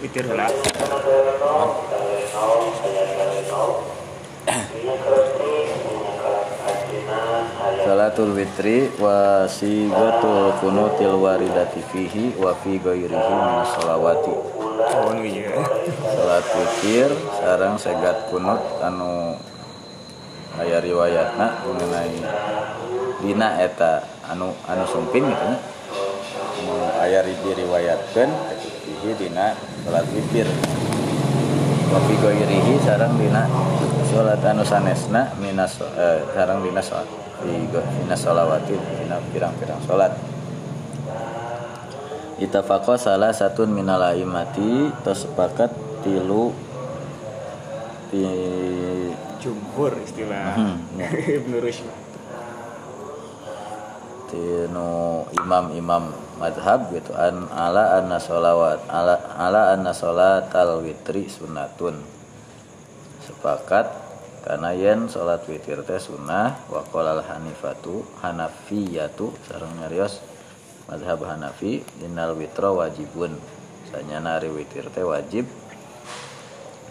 Witir lah. Salatul witri wa sigatul kunutil waridati fihi wa fi ghairihi minas salawati. Oh iya. Salat witir sareng segat kunut anu aya riwayatna mengenai dina eta anu anu sumping gitu. Anu aya diriwayatkeun fihi dina salat witir. Wa fi ghairihi sareng dina salat anu sanesna minas eh, sareng dina salat di minas salawati dina pirang-pirang salat. Itafaqo salah satun minal aimati tersepakat tilu ti Jumhur istilah Hmm, ya. Ibnu Rushd. tinu imam-imam madhab gitu an ala anna sholawat ala ala anna sholatal witri sunnatun sepakat karena yen sholat witir teh sunnah wa qolal hanifatu hanafiyatu sareng nyarios madhab hanafi innal witra wajibun. Sanyana ari witir teh wajib.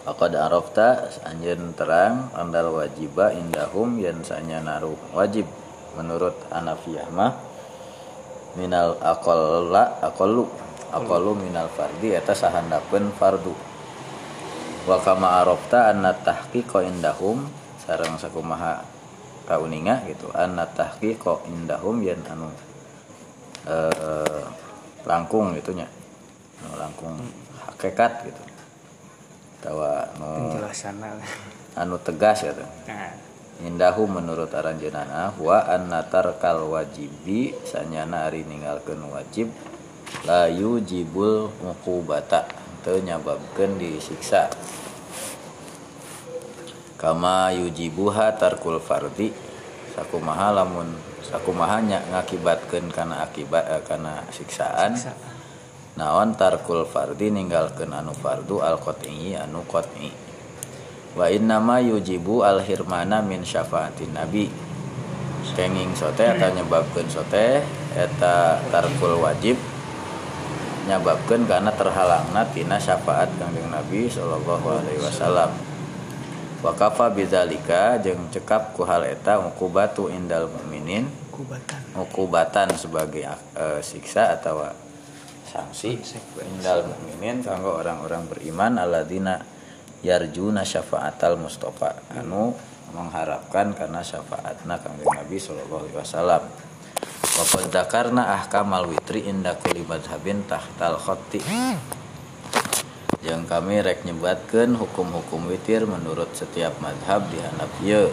Faqad arafta anjeun terang andal wajiba indahum yen sanyana wajib. Menurut Hanafiyah mah minal aqalla aqallu aqallu minal fardi eta sahandapeun fardu. Wa kama arafta anna tahqiqa indahum sareng sakumaha kauninga gitu anna tahqiqa indahum yen anu eh, langkung gitu nya anu langkung hakikat gitu. Tawa nu Penjelasan anu tegas gitu. Nah, Indahu menurut aranjeunana wa anna tarkal wajibi sanyana ari ninggalkeun wajib la yujibul uqubata teu nyababkeun disiksa. Kama yujibuha tarkul fardi sakumaha lamun sakumaha nya ngakibatkeun kana akibat eh, kana siksaan. Siksa. naon tarkul fardi ninggalkeun anu fardu al qat'i anu qat'i. Wa innama yujibu al hirmana min syafaatin nabi. Kenging sote atau nyebabkeun sote eta tarkul wajib nyababkeun karena terhalangna tina syafaat kangjeng nabi sallallahu alaihi wasallam wa kafa bidzalika jeung cekap ku hal eta uqubatu indal mukminin kubatan. ukubatan sebagai eh, siksa atau sanksi indal mukminin kanggo orang-orang beriman alladzina yarjuna syafaatal mustafa. Anu mengharapkan karena syafaatna kangjeng Nabi sallallahu alaihi wasallam. Wa qad dzakarna ahkamal witri inda kulli madhhabin tahtal khatti yang kami rek nyebatkeun hukum-hukum witir menurut setiap madhab di Hanafiyah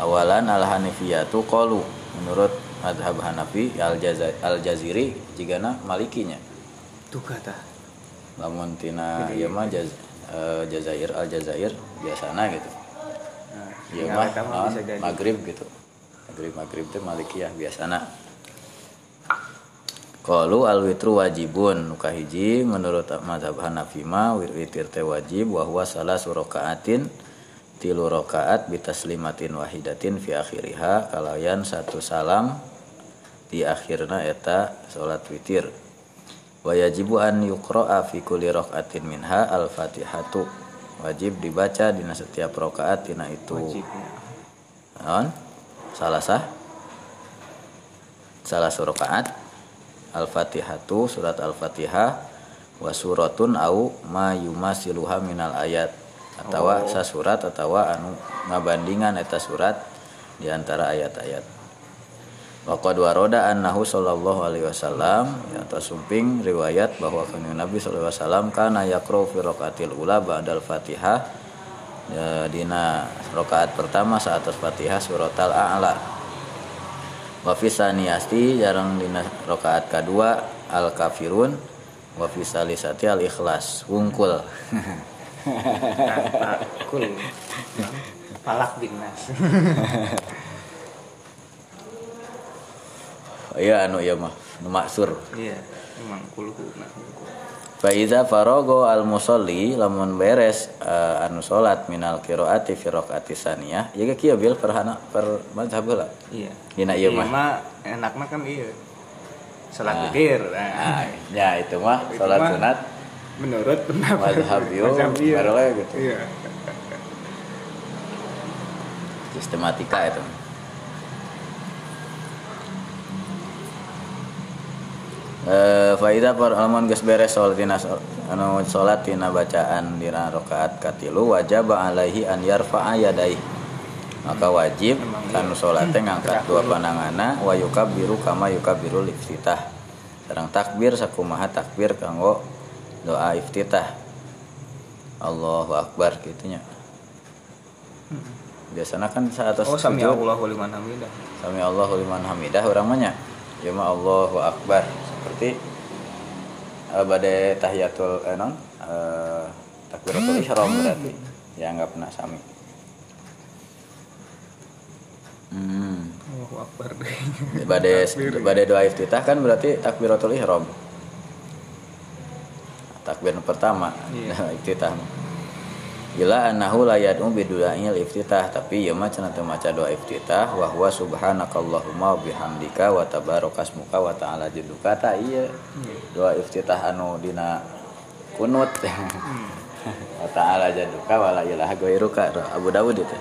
awalan al hanifiyatu qalu menurut madhab Hanafi al al jaziri jigana malikinya. Tuh kata. lamun tina ieu mah jaz, eh, jazair al jazair biasana gitu. Nah, ieu yang mah jadi. maghrib gitu. Maghrib maghrib teh malikiyah biasana Qalu al witru wajibun. Nuka hiji menurut mazhab Hanafi wir- witir teh wajib wa huwa salah surakaatin tilu rakaat bitaslimatin wahidatin fi akhiriha kalayan satu salam di akhirna eta salat witir. Wa yajibu an yuqra'a fi kulli rakaatin minha al fatihatu wajib dibaca dina setiap rakaat dina itu. Wajibnya. naon? Salah sah? Salah surakaat al-fatihatu surat al-fatihah wa suratun au ma yumasiluha minal ayat. Atau Oh. sasurat atau anu ngabandingan eta surat di antara ayat-ayat. Waqad waroda annahu sallallahu alaihi wasallam ya sumping riwayat bahwa kanjeng Nabi sallallahu alaihi wasallam kana yaqra'u fi raqatil ula ba'dal Fatihah ya, dina rakaat pertama saat Fatihah surat al-a'la wa fi saniyasti jarang dina rakaat kedua al kafirun wa fi salisati al ikhlas wungkul Kul. Palak bin Nas. iya anu ieu mah maksur Iya, memang kulku nah kulku. Fa iza farago al musolli lamun beres uh, anu salat minal qiraati fi rakaati saniyah ya ge kieu bil perhana per mazhab heula. iya Dina ieu mah. mah enakna kan iya salat Nah. witir Nah, ya itu mah salat sunat menurut pendapat mazhab ieu ieu. barulah gitu. iya Sistematika itu. Eh faida par almun geus beres salat tina anu salat tina bacaan dina rakaat katilu wajib alaihi an yarfa'a yadai maka wajib kanu salat ngangkat dua pandanganna wa yukabbiru kama yukabbiru iftitah sareng takbir sakumaha takbir kanggo doa iftitah. Allahu akbar gitunya biasanya kan saat atas oh sami Allahu liman hamidah. Sami Allahu liman hamidah orang mah nya. Ya Allahu akbar seperti uh, bade tahiyatul eh, non uh, takbiratul ihram berarti. Ya anggap pernah sami. Hmm. Allahu akbar Bade Takbir. bade doa iftitah kan berarti takbiratul ihram. Takbir pertama Iya. iftitah. Gila annahu la yad'u bidu'ail iftitah. Tapi ieu mah cenah teu maca doa iftitah wa huwa subhanakallahumma wa bihamdika wa tabarakasmuka wa ta'ala jadduka. Ta ieu doa iftitah anu dina kunut. Wa ta'ala jadduka wa la ilaha ghairuka. Abu Dawud itu.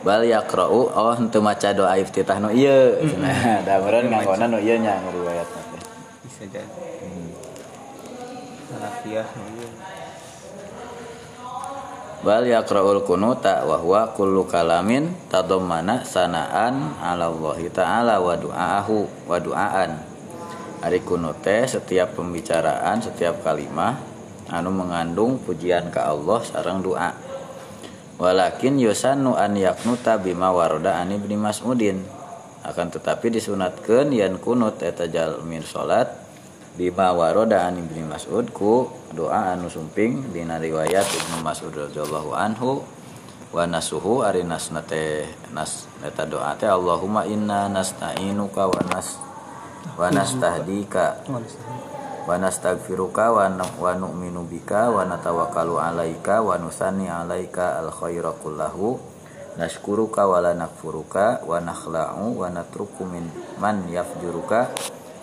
Bal yaqra'u oh henteu maca doa iftitah nu ieu. Cenah da meureun nganggona nu ieu nya ngariwayatna teh. Bisa jadi. Hanafiah iya Bal yaqra'ul kunuta wa huwa kullu kalamin tadammana sanaan 'ala Allah ta'ala wa du'aahu wa du'aan. Ari kunut teh setiap pembicaraan, setiap kalimah anu mengandung pujian ke Allah sareng doa. Walakin yusannu an yaknuta bima warada an Ibnu Mas'udin. Akan tetapi disunatkeun yen kunut eta jalmin salat bima waroda an ibni Mas'ud ku doa anu sumping dina riwayat Ibnu Mas'ud radhiyallahu anhu wa nasuhu ari nasna nas eta doa teh Allahumma inna nasta'inuka wa nas wa nastahdika wa nastaghfiruka wa wa nu'minu bika wa natawakkalu 'alaika wa nusanni 'alaika al khaira kullahu nashkuruka wa la nakfuruka wa nakhla'u wa natruku min man yafjuruka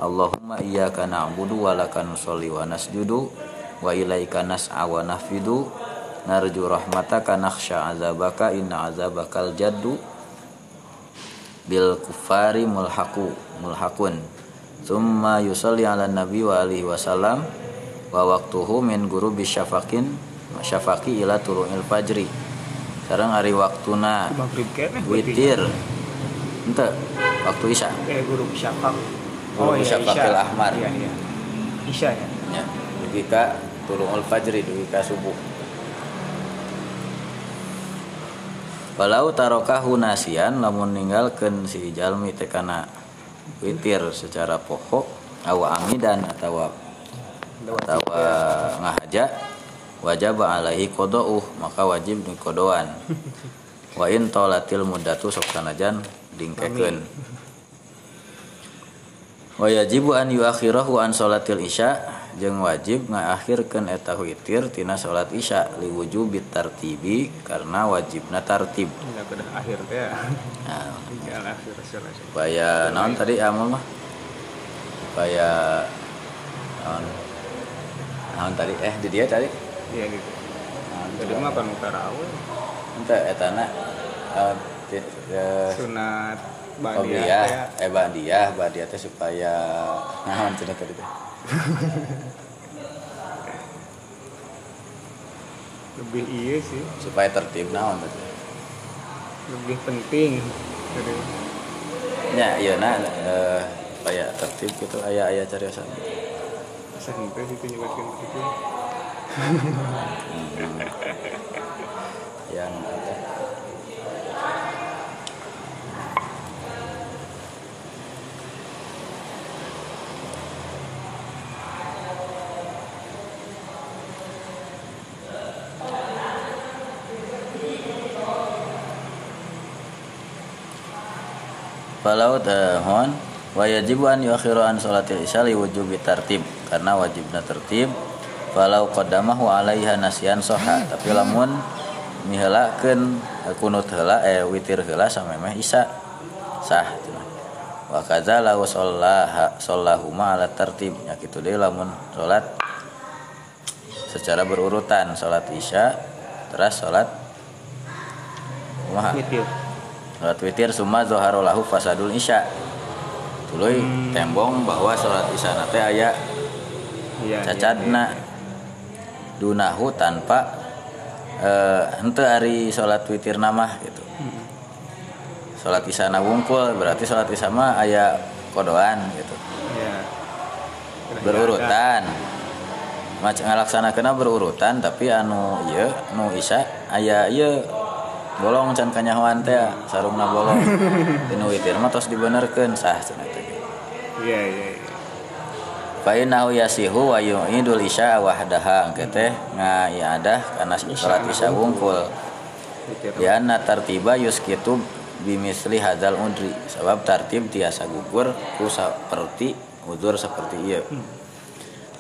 Allahumma iyyaka na'budu wa laka nusolli wa nasjudu wa ilaika nas'a wa nafidu narju rahmataka nakhsha azabaka inna azabakal jaddu. Bil kufari mulhaqu mulhaqun. Summa yusalli ala nabi wa alihi wasallam wa waqtuhu min gurubi syafakin syafaqi ila turu'il fajri. Sareng ari waktuna witir. Ente waktu isya. Eh guru syafaq Guru syafaqil ahmar. iya iya. Isya ya? Ya. Dugi ka turu'ul fajri dugi ka subuh. Walau tarokahu nasian lamun ninggalkeun si jalmi teh kana witir secara pokok awa amidan atawa atawa ngahaja wajib alaihi qada'uh maka wajib ni kodoan wa in tolatil muddatu sok sanajan dingkekeun wa yajibu an yuakhirahu an salatil isya. Jeung wajib ngaakhirkeun eta witir tina salat isya liwujubi tartibi karena wajibna tartib. Ini udah akhir teh. Ya nah, akhir selesai supaya naon tadi amal mah? Supaya naon? Naon tadi? Eh di dia tadi? Iya gitu. Jadi mah kan tarawih ente etana eh, eh, sunat badiah iya, teh eh badiah, badiah teh supaya naon cenah tadi teh. lebih iya sih Supaya tertib naon teh. lebih penting jadi Nya ieu na eh supaya tertib gitu aya aya cariyosan. sampai situ nyebutkan begitu Yang apa? Falau tahon wa yajibu an yuakhiru an salatil isya li wujubi tartib. Karena wajibna tertib walau qadamahu alaiha nasyan soha. Tapi lamun mihelakeun kunut heula eh witir heula samemeh isa. Sah wa kadza law shallaha shallahuma ala tertib nya kitu deui lamun salat secara berurutan. Salat isya terus salat kumaha Witir. Salat witir summa zoharo lahu fasadul isya. Tuluy tembong bahwa salat isya nate aya Iya. iya, cacadna dunahu tanpa eh henteu ari salat witir namah gitu. Salat isya na wungkul berarti salat isya mah aya kodoan gitu. Iya. Berurutan. Macam ngalaksanakeunna berurutan tapi anu ieu nu isya aya ieu bolong can kanyahoan teh sarungna bolong. Tinu witir mah tos dibenerkeun sah cenah teh. Iya iya. iya. Fa innahu yasihu wa yu'idul isya wahdaha teh ngaiadah kana salat isya wungkul. Di anna tartiba yuskitu bimisli hadzal udri sebab tartib tiasa gugur ku seperti udur seperti ieu.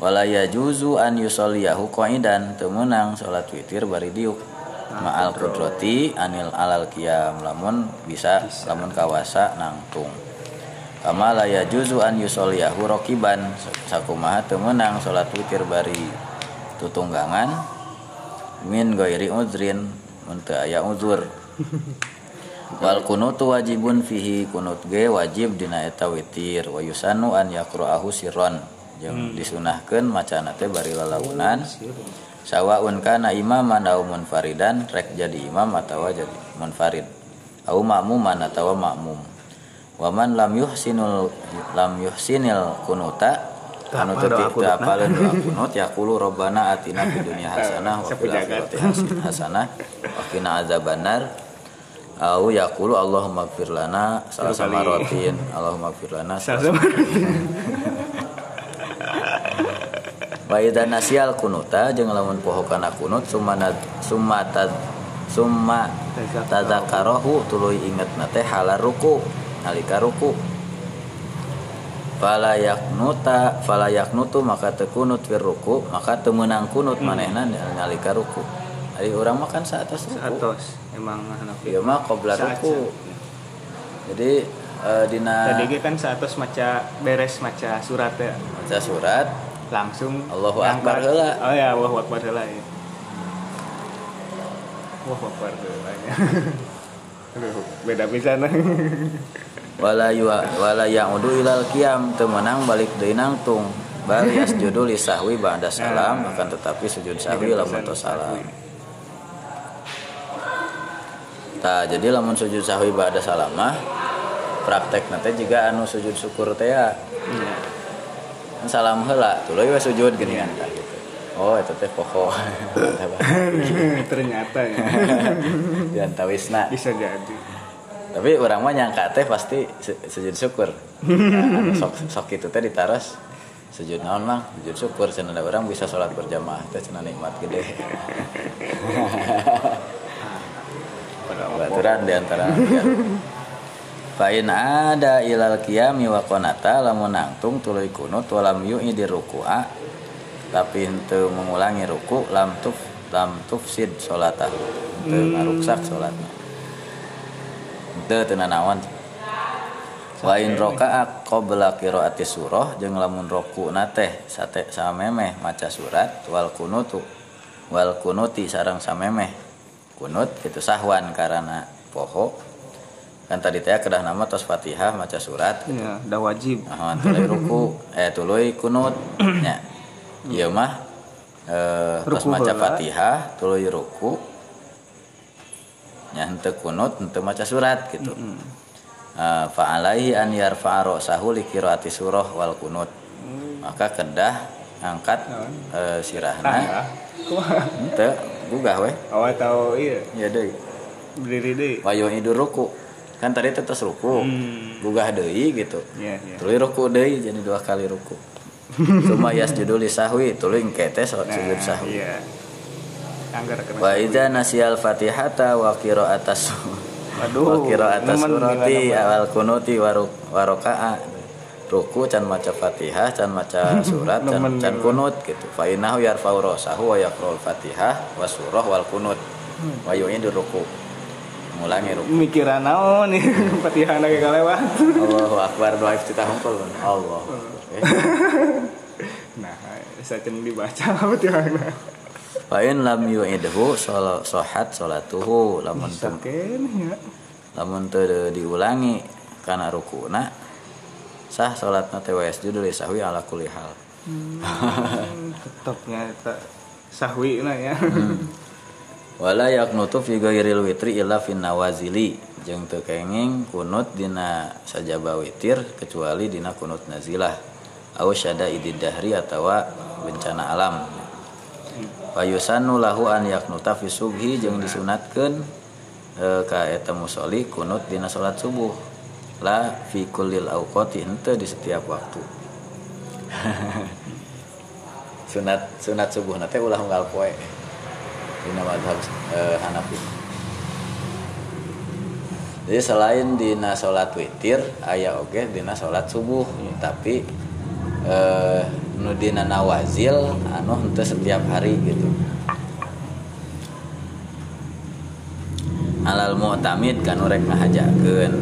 Wala yajuzu an yusolliyahu qaidan teu meunang salat witir bari diuk ma'al qudrati anil alal qiyam lamun bisa lamun kawasa nangtung. Kama la yajuzu an yusolliyahu rokiban. Sakumaha teu meunang witir bari tutunggangan. Min ghairi udrin mun teu aya uzur. Wal kunutu wajibun fihi kunut ge wajib dina eta witir. Wa yusanu an yaqra'ahu sirron jeung disunahkeun macana teh bari lalaunan sawaun kana imaman aw munfaridan rek jadi imam atawa jadi munfarid au ma'muman atawa ma'mum wa man lam yuhsinul lam yuhsinil kunuta doa teu kunutna. apaleun doa kunut yaqulu rabbana atina fid dunya hasanah wa fil akhirati hasanah wa qina azabannar au yaqulu allahumma ighfir lana salah Tiga sama kali. rotin allahumma ighfir lana Sama. Wa idza nasial kunuta jeung lamun poho kana kunut summa nad- summa tad summa tadzakarahu tuluy ingetna teh halar ruku nalika ruku. Fala yaknuta fala yaknutu maka teu kunut fir ruku maka teu meunang kunut manehna nalika ruku. Ari urang mah kan saatas ruku. Atos emang anak ieu mah Saat- ruku. Jadi eh, dina Tadi kan saatos maca beres maca surat ya. maca surat Langsung Allahu. Akbar heula. Oh ya, Allahu Akbar heula ya. Allahu Akbar heula ya. Aduh, beda pisan. wala yu wala yaudu ilal qiyam teu meunang balik deui nangtung bal yasjudu li sahwi ba'da salam akan tetapi sujud sahwi lamun tos salam tah jadi lamun sujud sahwi ba'da salam mah praktek nanti juga anu sujud syukur teh ya Iya. Salam heula. Tuluy we sujud gini kan gitu. Oh itu teh pokok. Ternyata ya. dan tawisna. Bisa jadi. tapi orang mah nyangka teh pasti su- sujud syukur. Anu sok sok itu teh ditaros sujud naon mang sujud syukur. Cenah orang bisa sholat berjamaah teh cenah nikmat gede. Baturan di antara ya. Fa'in ada ilal qiyami wa qanata lamun nangtung tuluy kunut wa lam yu'i di ruku'a tapi henteu mengulangi ruku lam tuf lam tufsid salatahu henteu ngaruksak salatna teu nanaon wa in raka'a qabla qiraati surah jeung lamun ruku teh sate samemeh maca surat wal kunutu wal kunuti sareng samemeh. Kunut itu sahwan karena poho kan tadi teh kedah nama tos fatihah maca surat Ya, udah wajib. nah tuluy ruku. Eh tuluy kunut. Nya ieu mah. Eh tos maca fatihah tuluy ruku. Nya henteu kunut henteu maca surat gitu. Eh, fa alaihi an yarfa'a ra'sahu li qiraati surah wal kunut. Maka kedah angkat eh, sirahna. Ah, kumaha? henteu gugah we Oh, atau iya, ya deui berdiri deh. wayo idur ruku kan tadi tetes ruku Hmm. gugah deui gitu iya. tuluy ruku deui jadi dua kali ruku Suma yasjudu li sahwi tuluy engke teh sujud sahwi Iya. Anggar kena. wa idza nasiyal fatihata wa qira'atas wa Aduh. qira'atas nemen surati awal kunuti wa ru- wa raka'a ruku can maca Fatihah can maca surat can, can kunut gitu fa innahu yarfa'u rasahu wa yaqra'ul Fatihah wa surah wal kunut wa yu'idu ruku ngulangi ruku mikiran naon nih? Fatihah lagi kalewat Allahu akbar doa iftitah hungkul Allah nah saya dibaca Fatihah fa in lam yu'idhu shohat sholatuhu lamun teu saken ya. lamun teu diulangi kana rukuna sah salatna teh wa yasjudu li sahwi ala kulli hal. Tetapnya tak sahwi lah ya wala yaknutu fi ghairil witri illa fin nawazili. Jeung teu kenging kunut dina sajaba witir kecuali dina kunut nazilah. Aw syada idid dahri atawa bencana alam. Payusannu lahu an yaknuta fi subhi jeung disunatkeun e, ka eta musolli kunut dina salat subuh. La fi kullil awqati henteu di setiap waktu. Sunat sunat subuh teh ulah unggal poe dina madhab eh, Hanafi. Jadi selain dina sholat witir aya oge dina sholat subuh. Tapi eh, nu nawazil anu henteu setiap hari gitu. Alal mu'tamid kanu rek ngahajakeun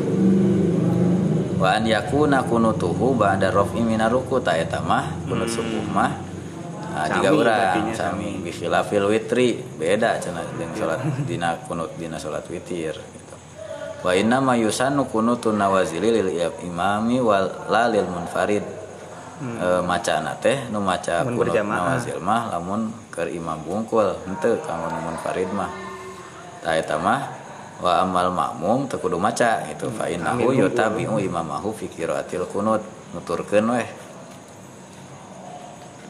wa an yakuna kunutuhu ba'da raf'i minar ruku ta eta mah kunut subuh mah nah, Sami urang berartinya, sami bikhilafil witri beda cenah jeung salat dina kunut dina salat witir gitu. Wa inna ma yusannu kunutun nawazili lil imami wal la lil munfarid. E, macana teh nu maca kunut nawazil mah lamun keur imam bungkul henteu kanggo nu munfarid mah. Ta eta mah wa amal makmum teu kudu maca gitu. Fa innahu yutabi'u imamahu fi qiraatil kunut. Nuturkeun weh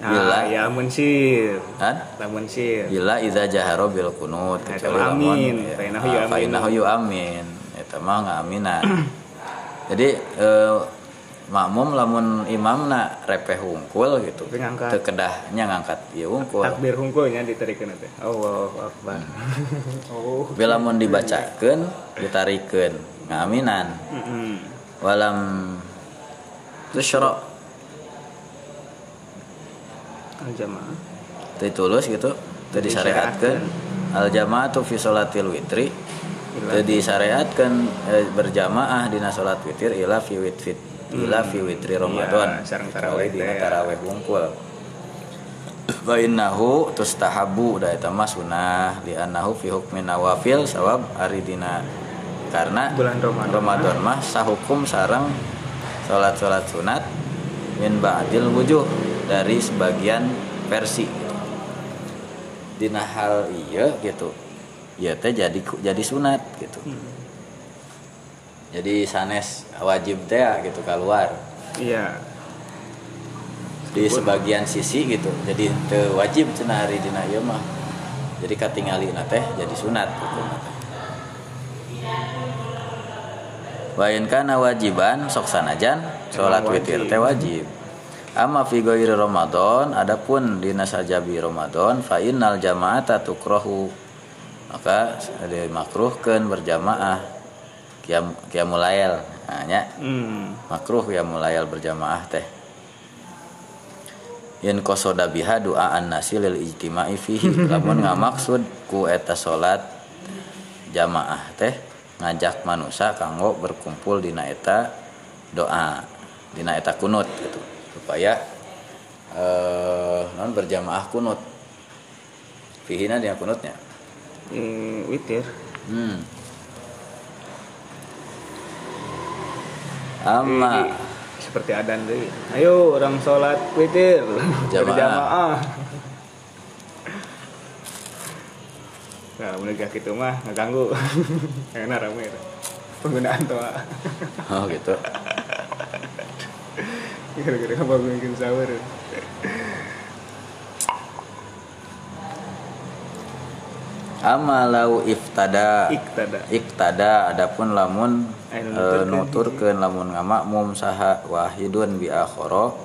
nah ya mun sir. Kan lamun sir. Ila iza jaharo bil kunut. Nah, kecuali itu lamun amin. ya. Ah, yu fa amin. innahu yu amin. Eta mah ngaminan jadi eh, makmum lamun imamna repeh hungkul gitu. Teu kedahnya ngangkat ieu hungkul. Takbir hungkulnya diterikeun teh. Allahu akbar. Oh. Tapi lamun dibacakeun ditarikeun. Ngaminan Mm-mm. walam tusyra al jamaah. Tulus gitu teu disyariatkeun al jamaatu fi sholatil witri. Teu disyariatkeun eh, berjamaah dina salat witir ila fi witfit ila fi witri Ramadan. Iya, sareng kecuali tarawih ya. tarawih bungkul. Wa innahu tustahabu da eta mah sunah li annahu fi hukmin nawafil sawab ari dina karena Bulan Ramadan. Ramadan mah sahukum sareng salat-salat sunat min ba'dil wujuh dari sebagian versi gitu. Dina hal iya gitu. Ya teh jadi jadi sunat gitu. Jadi sanes wajib teh gitu keluar iya di sebagian sisi gitu. Jadi teu wajib cenah hari dina ieu mah. Jadi katingali teh jadi sunat gitu. Wain kana wajiban sok sanajan Emang witir teh wajib. Amma fi ghairi Ramadan adapun dina sajabi Ramadan fa innal jama'ata tukrahu. Maka ada makruhkeun berjamaah qiyam qiyamul lail hanya hmm. makruh mulayal berjamaah teh. Yen kosoda biha doaan nasi lil ijtima'i fihi. Lamun ngamaksud ku eta salat jamaah teh ngajak manusia kanggo berkumpul dina eta doa dina eta kunut gitu. Supaya eh non berjamaah kunut. Fihina dina kunutnya? Eh, witir. Hmm. Amma seperti adan deh ayo orang sholat witir. Jamaah. berjamaah nah mulai gak gitu mah nggak ganggu. Enak rame itu. penggunaan toa oh gitu. Gara-gara apa gue bikin sahur amalau iftada. Iktada. Iktada adapun lamun Aya nu e, nuturkeun nuturkeun lamun ngamakmum saha wahidun bi akhara.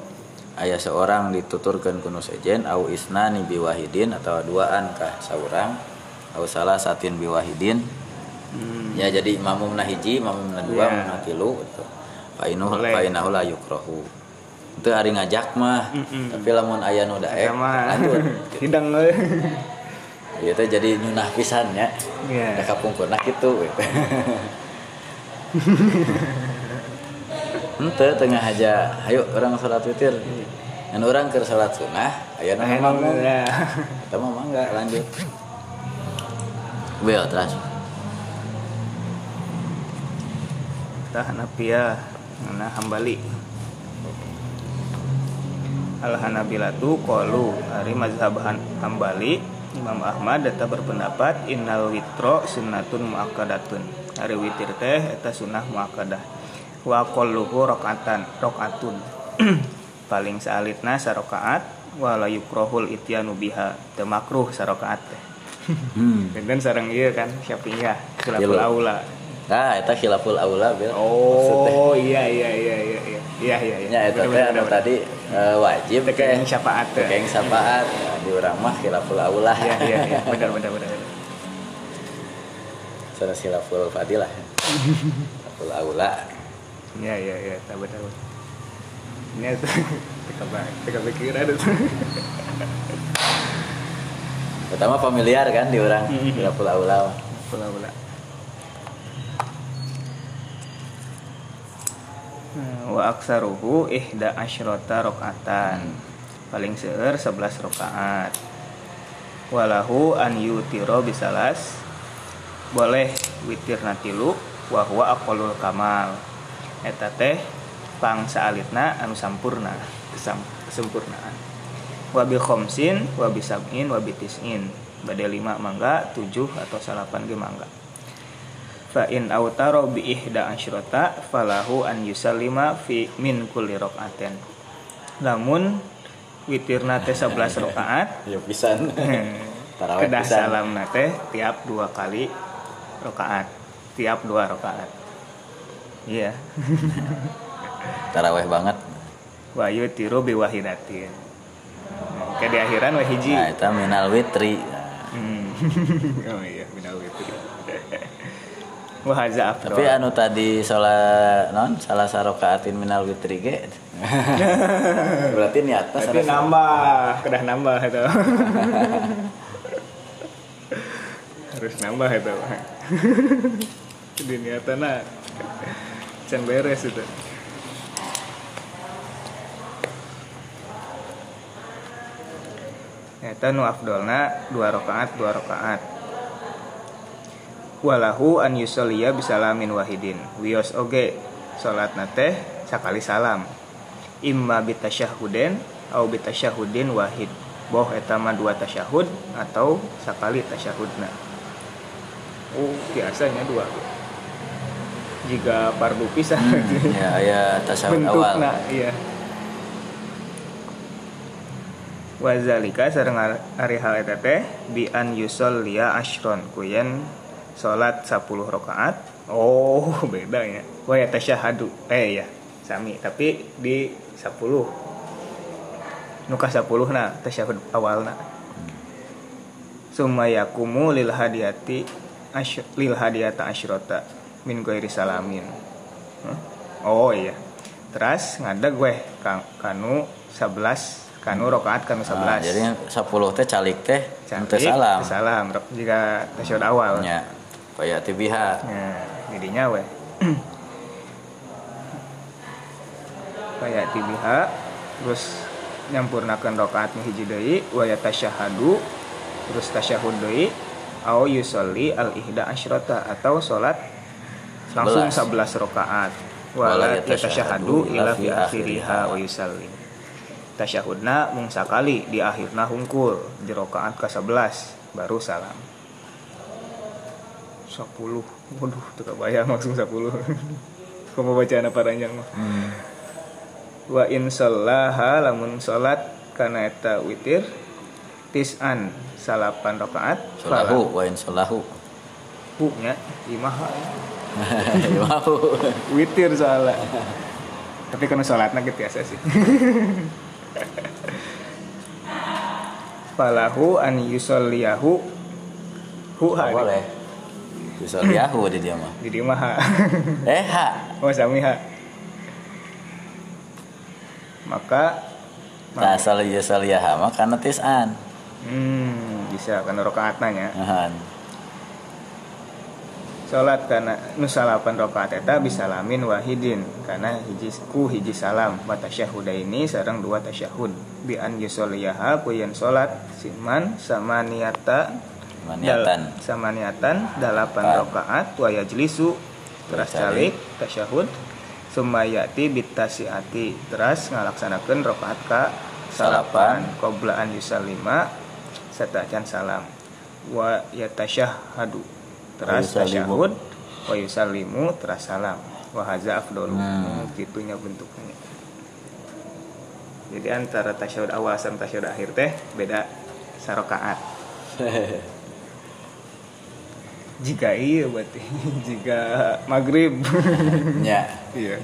Aya seorang dituturkeun kuno sejen au isnani bi wahidin atau duaan kah saurang. au salah satin biwahidin hmm. ya jadi mamum menahiji hiji mamum na dua yeah. mamum na tilu gitu painu painahu itu hari ngajak mah mm tapi lamun ayah nu eh, lanjut hidang Iya gitu, teh jadi nyunah pisan ya. Yeah. Da kapungkurna kitu gitu. gitu. Henteu tengah aja. Ayo orang salat witir. Dan orang ke sholat sunnah, ayeuna mah. Eta mah enggak lanjut. Veo atrás. ya, Nah hambali? Al-Hanabilatu kolu Hari mazhab hambali Imam Ahmad data berpendapat Innal witro sunnatun mu'akadatun Hari witir teh Eta sunnah mu'akadah Wa qalluhu rokatan Rokatun Paling saalitna sarokaat Wala yukrohul ityanu biha. Temakruh sarokaat teh. Hmm. dan sareng ieu kan Syafi'iyah khilaful Iya, lo. aula Nah, eta khilaful aula Bel. Oh iya iya iya iya iya iya iya iya. Nya eta teh anu tadi eh, wajib teh Tekeng syafaat teh. Tekeng syafaat Nah, di urang mah khilaful aula. Iya iya iya benar benar benar. Sana khilaful fadilah. khilaful aula. Iya iya iya tak benar. Ini itu teka pikiran itu. Pertama familiar kan di urang Mhm. khilaful aula. mah. Pula pula. Nah, Wa aksaruhu ihda asyrota rokatan Paling seueur 11 rokaat Walahu an yutiro bisalas Boleh witir natilu Wahwa akolul kamal Eta teh pang saalitna anu sampurna kesempurnaan Wabil khomsin, wabil sab'in, wabil tis'in. Bade lima mangga, tujuh atau salapan ge mangga. Fa in autaro bi ihda asyrota falahu an yusallima fi min kulli rakaatin lamun witirna teh 11 rakaat Ya pisan. Tarawih kedah pisan. salamna teh tiap dua kali rakaat tiap dua rakaat iya. Tarawih banget. wa yutiru bi wahidatin ke di akhiran wa hiji Nah, eta minal witri. Hmm. oh iya minal witri wa hadza afdal Tapi anu tadi salah non salah sarokaatin minal witri ge. Berarti niatnya Berarti salah nambah, kedah nambah itu. Harus nambah itu. Di niatana can beres itu. Eta nu afdolna dua rakaat dua rakaat. Walahu an yusolliya bisalamin wahidin. Wios oge salat teh sakali salam imma bitasyahudin au bitasyahudin wahid boh eta mah dua tasyahud atau sakali tasyahudna oh biasanya dua jika fardu pisan Ya aya tasawuf awal. bentukna iya wazalika sareng ar- ari hal eta teh bi an yusolliya ashron kuyen salat 10 rakaat oh beda ya. Wa yatasyahadu eh ya sami. Tapi di 10 nuka 10 na tasyahud awalna. Summa yakumu lil hadiyati lil hadiyata asyrota min ghairi salamin. Oh iya. Terus ngadeg gue kanu 11 kanu rokaat kanu 11 Nah, jadi 10 teh calik teh teu salam. salam. Jika tasyahud awal. Nya. Kaya tibiha. Nah, jadinya we. Kayak tibiha terus nyampurnakeun rakaat nu hiji deui wa yatasyahadu. Terus tasyahud deui au yusolli al ihda asyrata atau salat langsung 11 rakaat. Wala yatasyahadu yatasyahadu ila fi akhiriha wa yusallim tasyahudna mung sakali di akhirna hungkul di rakaat ke-11 baru salam. 10 waduh tuh kebayang langsung 10 kamu bacaan apa ranjang mah Hmm. wa in sallaha lamun salat kana eta witir tis'an salapan rakaat Salahu wa in salahu. hu nya imaha Mau. witir soalnya tapi kana salatna gitu biasa sih falahu an yusolliyahu hu ha Boleh. Bisa liahu di dia mah. jadi mah ha. Eh ha. oh sami ha maka Nah, saliyah saliyah mah karena tisan. hmm, bisa karena rokaat nanya. Salat karena nu salapan rakaat eta bisa lamin wahidin karena hiji ku hiji salam. Wa ini sareng dua tasyahud. Bi an yusolliyaha ku yen salat siman sama niata Maniatan. dal- sama niatan dalapan rakaat wa yajlisu teras calik tasyahud. Sumayati bitasiati teras ngalaksanakeun rakaat ka salapan. Qoblaan yusalima satacan salam. Wa yatasyahadu teras tasyahud wa yusallimu teras salam. Wa haza afdalu Hmm. gitunya bentuknya jadi antara tasyahud awal sama tasyahud akhir teh beda sarokaat. Jika iya berarti. Jika maghrib. Ya. iya.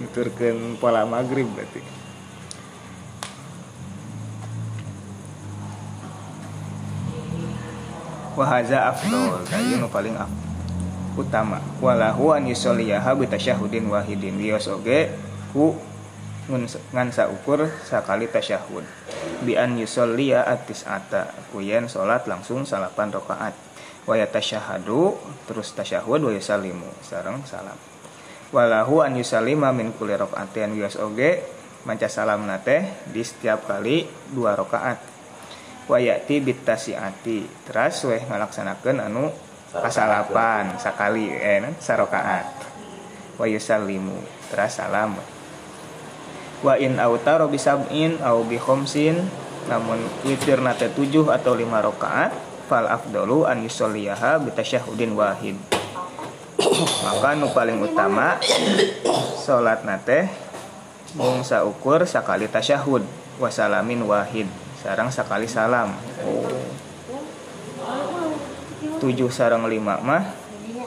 Nuturkeun pola maghrib berarti wahaza afdol kayu nu paling af utama. Walahu an yusolliyaha bi tasyahudin wahidin. Wios oge ku ngan saukur sakali tasyahud. Bi an yusolliya atis ata kuyen salat langsung salapan rakaat. Wa yatasyahadu terus tasyahud wa yusallimu. Sareng salam. Walahu an yusallima min kulli rakaatin wios oge manca salam nate di setiap kali dua rakaat wa yati bitasiati teras weh ngalaksanakeun anu kasalapan sakali eh sarokaat. Wa yusallimu. Teras salam. Wa in autaro bisab'in au bi khamsin namun witir nate tujuh atau lima rakaat fal afdalu an yusolliyaha bi tasyahudin wahid. Maka nu paling utama salat nate mung saukur sakali tasyahud wasalamin wahid sarang sakali salam. Tujuh sarang lima mah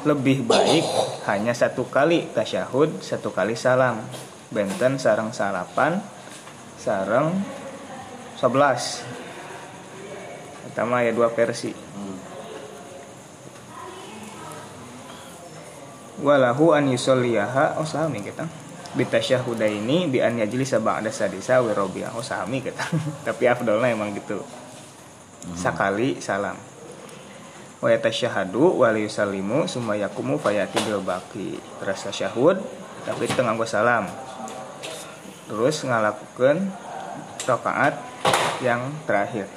lebih baik hanya satu kali tasyahud satu kali salam. Benten sarang salapan sarang sebelas. Pertama ya dua versi. Walahu an yusolliyaha oh sami kita bitasyahudaini bi an yajlisa ba'da sadisa wa rabi'a. Oh kita. Tapi afdolnya emang gitu. Sakali salam. Wa yatasyahadu wa yusallimu summa yakumu fayati bil baqi. Terus tasyahud tapi tengah gua salam. Terus ngalakukan rakaat yang terakhir.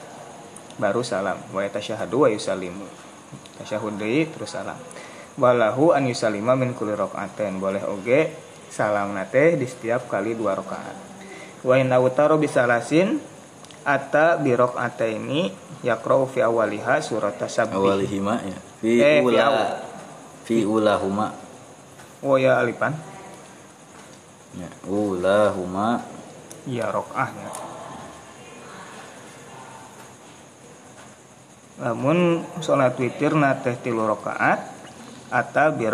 Baru salam. Wa yatasyahadu wa yusallimu tasyahud deui terus salam. Walahu an yusallima min kulli rakaatin boleh oge salam nate di setiap kali dua rakaat. Wa in awtaro bisalasin ata bi rakaataini yaqra'u fi awaliha surat tasabbih Awalihima ya. Fi Eh, fi ula fi ulahuma. oh ya alipan. Ya, ulahuma. Ya rakaatnya namun sholat witir nate tilu rakaat ata bi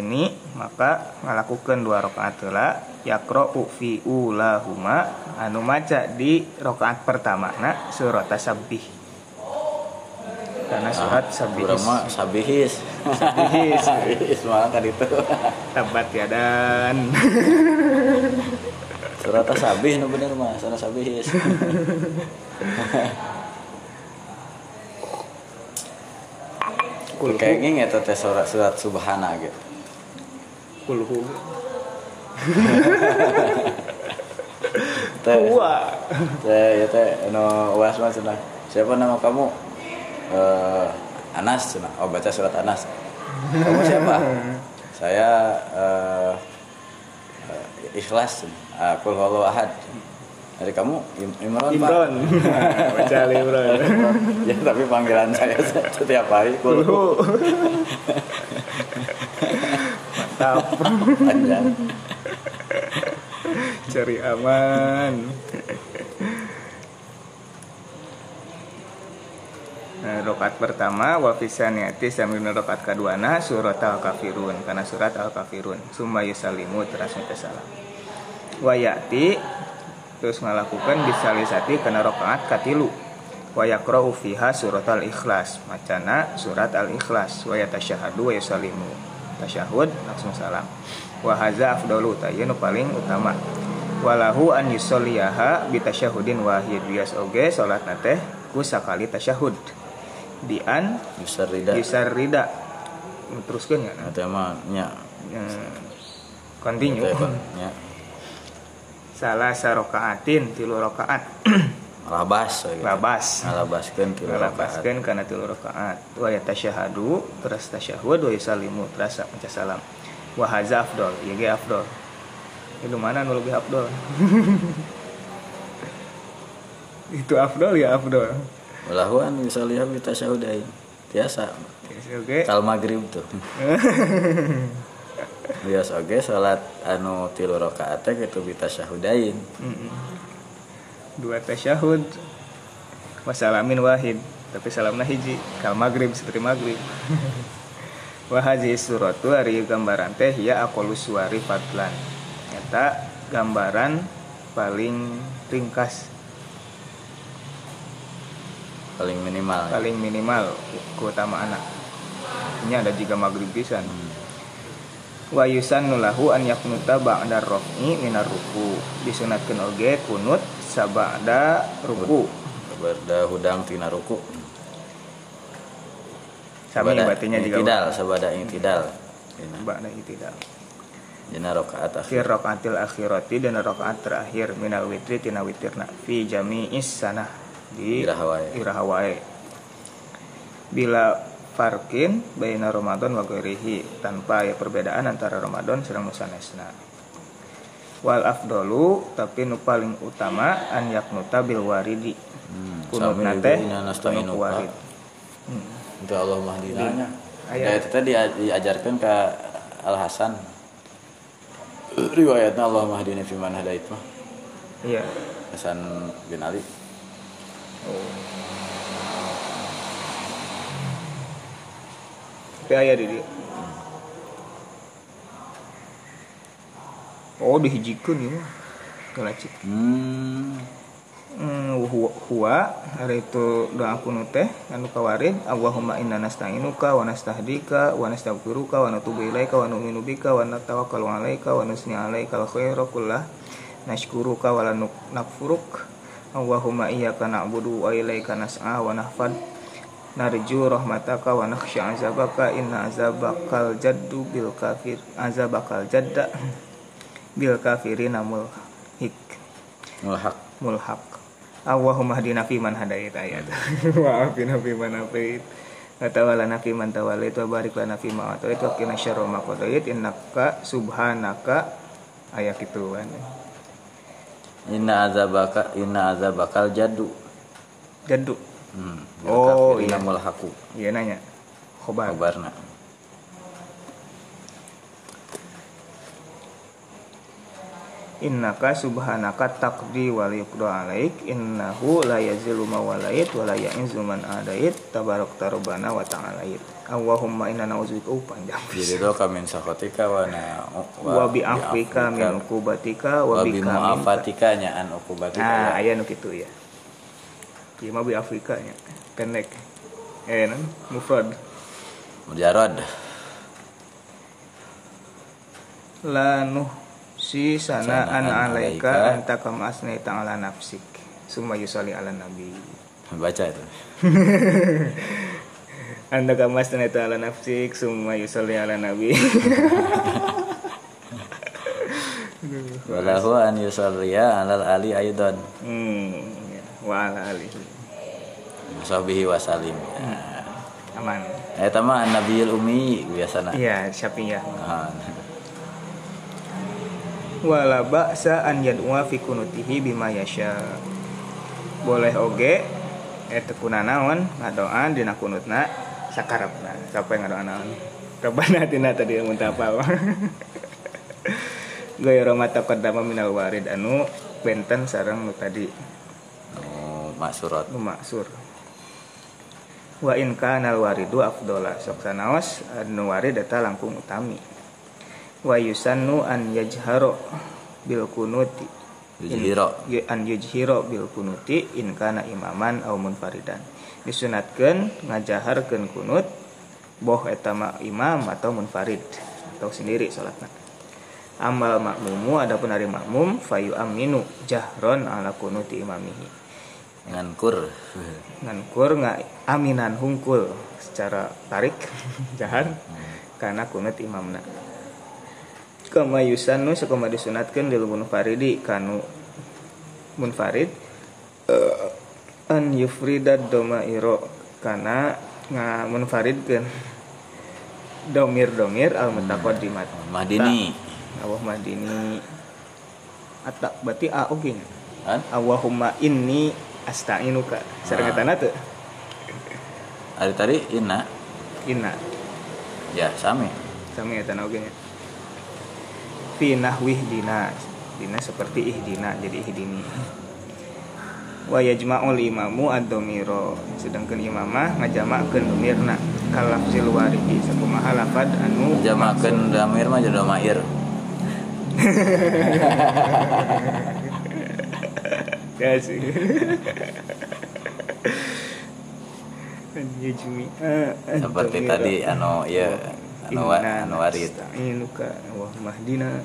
ini maka ngalakukan dua rakaat heula yaqra'u fi ulahuma anu maca di rakaat pertama na surat tasabbih karena surat sabihis Urang mah sabihis. Sabihis. sabihis malah kan itu. tabat yadan Surat sabih nu bener mah, surat sabihis. kulhu Kayaknya eta teh surat surat subhana gitu. kulhu Teh Wah. teh ya teh no was mah cenah. Siapa nama kamu? Eh Anas cenah. Oh baca surat Anas. Kamu siapa? Saya eh eh, Ikhlas. cenah. Aku huwallahu ahad. Dari kamu Im- Imron, Pak. Imron baca Ali Imron ya tapi panggilan saya setiap hari. Kulhu mantap. Panjang. cari aman. Nah, rokat pertama wa fisaniati sambil rokat keduana surat al kafirun karena surat al kafirun summa yusalimu teras minta salam. Wa yati terus ngalakukan bisalisati karena rokaat katilu. Wa yakra'u fiha surat al ikhlas macana surat al ikhlas wa yatasyahadu wa yusalimu. Tasyahud langsung salam. Wa haza afdalu tayyinu paling utama. Walahu an yusolliyaha bi tasyahudin wahid. Bias oge salat teh ku sakali tasyahud. Bi an Yusarrida. yusarrida. Teruskeun ya Eta mah nya. continue. Nya. Salah sarokaatin tilu rakaat Labas we gitu. labas Ngalabaskeun tilu rakaat. ngalabaskeun kana tilu rakaat wa yatasyahadu terus tasyahud wa yusallimu terus maca salam wa hadza afdol ieu ge afdol itu mana nu lebih afdol itu afdol ya afdol Walahu an yusalliha bi tasyahudai. Biasa. oke Kal maghrib tuh. Bias oge salat anu tilu rakaat teh kitu bi tasyahudain. Mm-mm. dua tasyahud wasalamin wahid. Tapi salamna hiji kal maghrib seperti maghrib. Wa haji suratu ari gambaran teh ya aqallu suwari fadlan. Eta gambaran paling ringkas. Paling minimal. paling minimal keutamaan ini ada juga maghrib pisan wa yusannu lahu an yaknuta ba'da raf'i minar ruku disunatkeun oge kunut sabada ruku Sabada hudang tina ruku. sami batinya juga tidak, sabada tidak. Dina, ba'da itidal dina rakaat akhir. rakaatil akhirati dan rakaat terakhir minal witri tina witirna fi jami'is sanah di Iraha wae. iraha wae. bila farkin baina Ramadan wa ghairihi tanpa ya perbedaan antara Ramadan sareng nu sanesna wal afdalu tapi nu paling utama an yaknuta bil waridi Hmm, kunut nate kunut warid. Hmm. Itu Allah mahdinanya. Ya itu tadi diajarkan ke Al Hasan. Riwayatnya Allah mahdina fi man hadait mah. iya Hasan bin Ali. tapi aya di dia oh dihijikeun ieu mah galacik Hmm. Hmm, huwa, hari itu doa kuno teh anu kawarin Allahumma inna nasta'inuka wa nastahdika wa nastaghfiruka wa natubu ilaika wa nu'minu bika wa natawakkalu 'alaika wa nusni 'alaika al khaira kullah. Nashkuruka wa la nakfuruk. Allahumma iyyaka na'budu wa ilaika nas'a wa nahfad narju rahmataka wa nakhsha azabaka inna azabakal jaddu bil kafir azabakal jadda bil kafirina mulhik. Mulhaq. mulhaq Allahumma hadina fi man hadait ayat. Wa afina fi man afait. Wa tawallana fi man tawallait wa barik lana fi ma atait wa qina syarra ma qadait. Innaka subhanaka ayat itu kan Inna azabaka inna azabakal jaddu. jaddu Hmm. Oh, iya. mulhaqu. iya nanya khobar Kabarna. innaka subhanaka taqdi wa la yuqda alaik innahu la yazilu ma walait wa la ya'izzu man adait tabarak rabbana wa ta'alait Allahumma inna na'udzubika uh, panjang Jadi do kamin sakotika wa na wa bi afwika min wa bi mu'afatika nya an uqubatika. Nah, aya nu kitu ya. Mah bi Afrika nya. Pendek. Eh, non mufrad. Mujarrad. La nuh si sanaan Sanaan alaika anta kama asnaita ala nafsik. Summa yusalli ala nabi. Baca itu. Anta kama asnaita ala nafsik summa yusalli ala nabi. Walahu an yusalliya alal ali aidan. hmm. Ya. Wa ala alihi. Aman. Eta mah nabiyul ummi biasana. Iya, Syafi'iyah. Ah, wala ba'sa an yad'ua fi kunutihi bima yasha boleh oge eta kuna naon ngadoan dina kunutna sakarapna siapa yang ngadoan naon Rabbana atina tadi teu apal Gaya mata qaddama minal warid anu benten sareng nu tadi maksurat. maksur wa in kana waridu afdola. Sok sanaos anu warid eta langkung utami. Wa yusannu an yajharo bil kunuti. Yujhiro. In- an yujhiro bil kunuti in kana imaman au munfaridan. Disunatkeun ngajaharkeun kunut boh eta imam atau munfarid atau sendiri salatna. Amal makmumu adapun hari makmum fayu aminu jahron ala kunuti imamihi ngankur. Ngankur nggak aminan hungkul secara tarik jahan karena kunut imamna. Kama yusanu sakoma disunatkan lil munfaridi kanu munfarid eh, an yufridad domairo karena nga munfaridkeun domir domir al mutaqaddimat. Mahdini Allah madini. Atta berarti a oke Allahumma inni asta'inuka sarengetana teu hari tadi inna inna ya sami. Sami eta oge nya fi nahwih dina. Dina seperti ihdina jadi ihdini. Wa yajma'ul imamu ad-dhamira sedangkan imamah ngajamakeun dhamirna kalafzil waridi. Sakumaha lafad anu jamakan damir mah jadi domair ya sih. Yajmi seperti tadi anu ya anu anu warid. Inuka wa mahdina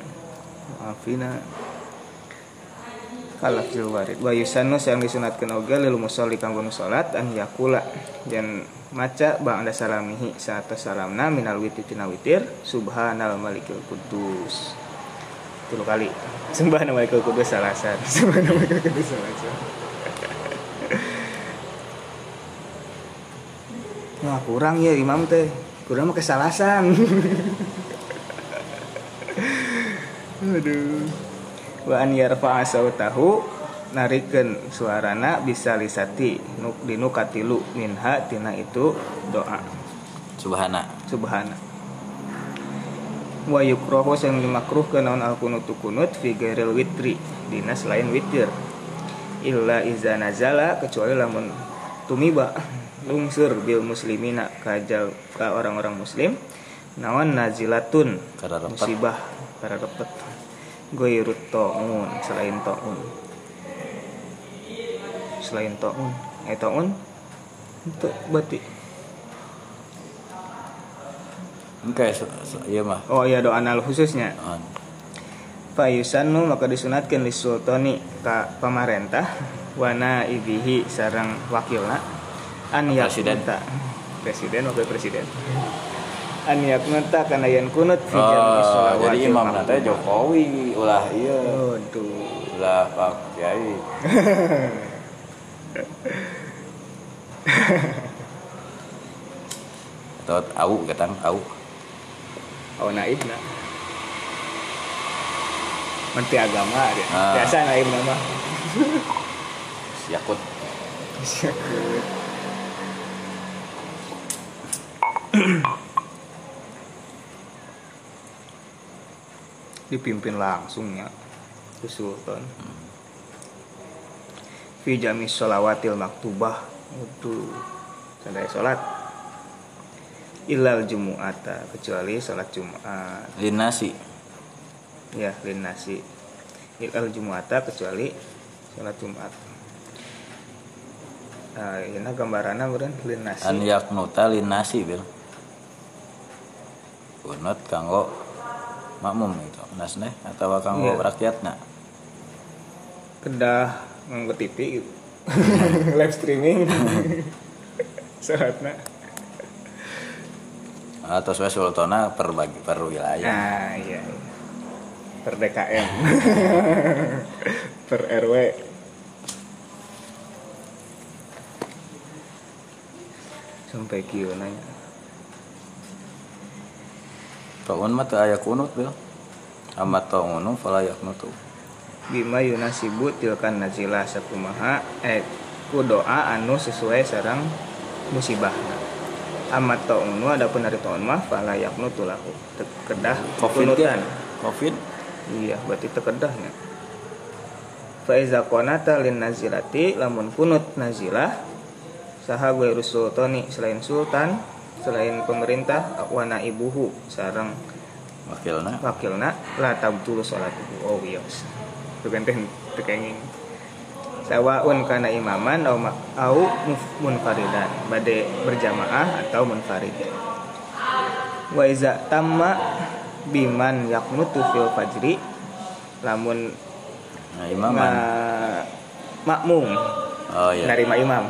maafina kalaf zil warid. Wa yusannu yang disunatkan oge lil musolli kanggo nu salat an yakula. Dan maca ba'da salamihi saat salamna minal witir tina witir subhanal malikil kudus tilu kali. Subhanal malikil kudus salasan subhanal malikil kudus salasan Wah kurang ya imam teh. Kurang mah kesalasan aduh. Wa an yarfa'a sautahu narikeun suarana bisa lisati nuk dinu katilu minha tina itu doa. Subhana. Subhana wa yukrahu yang dimakruhkeun naon al kunutu kunut fi ghairil witri dina selain witir. Illa iza nazala kecuali lamun tumiba lungsur bil muslimina kajal ka orang-orang muslim nawan nazilatun musibah karena repet. Goirut ta'un selain ta'un. Selain ta'un. Eh ta'un? Itu berarti Oke, so, so, iya mah. oh iya doa anal khususnya. Fayusanu maka disunatkan li sultani ka pamarentah wana ibihi sarang wakilna an Presiden. yaknuta presiden wakil presiden an yaknuta kana yan kunut fi Oh, jadi imam nanti Jokowi ulah iya Aduh. ulah Pak Kiai atau au ketang au oh naib na Menteri agama dia. Ah. Biasa naib nama. yakut dipimpin langsungnya ke sultan fi jami sholawatil maktubah itu tanda sholat ilal jumu'ata kecuali sholat jumat. Linasi. Ya lin nasi ilal jumu'ata kecuali sholat jumat. Nah ini gambarannya beren lin nasi an yaknuta linasi bil. Kunut kanggo makmum itu nasneh atau kanggo Iya. rakyatna kedah nganggo TV gitu. Live streaming. Sholatnya atau sesuai sultana per bagi per wilayah Nah, iya. iya. Per DKM. per RW. Sampai kieu nanya. Ta'un mah teu aya kunut bil amat ta'unu fala yaknutu Bima yunasibu tilkan nazila sakumaha eh ku doa anu sesuai sarang musibahna. Amat ta'unu adapun dari ta'un mah fala yaknutu lahu. Te- Kedah covid ya covid? Iya, berarti tekedahnya. Faiza qanata lin nazilati lamun kunut nazilah saha ghairu sultani selain sultan selain pemerintah wana ibuhu sarang wakilna. wakilna la tabtulu salatuhu. Oh iya itu kan teh tekenging sawaun kana imaman au au munfaridan. Bade berjamaah atau munfarid. Wa iza tamma biman yaknutu fil fajri lamun nah imam nga makmum. Oh iya. Narima imam.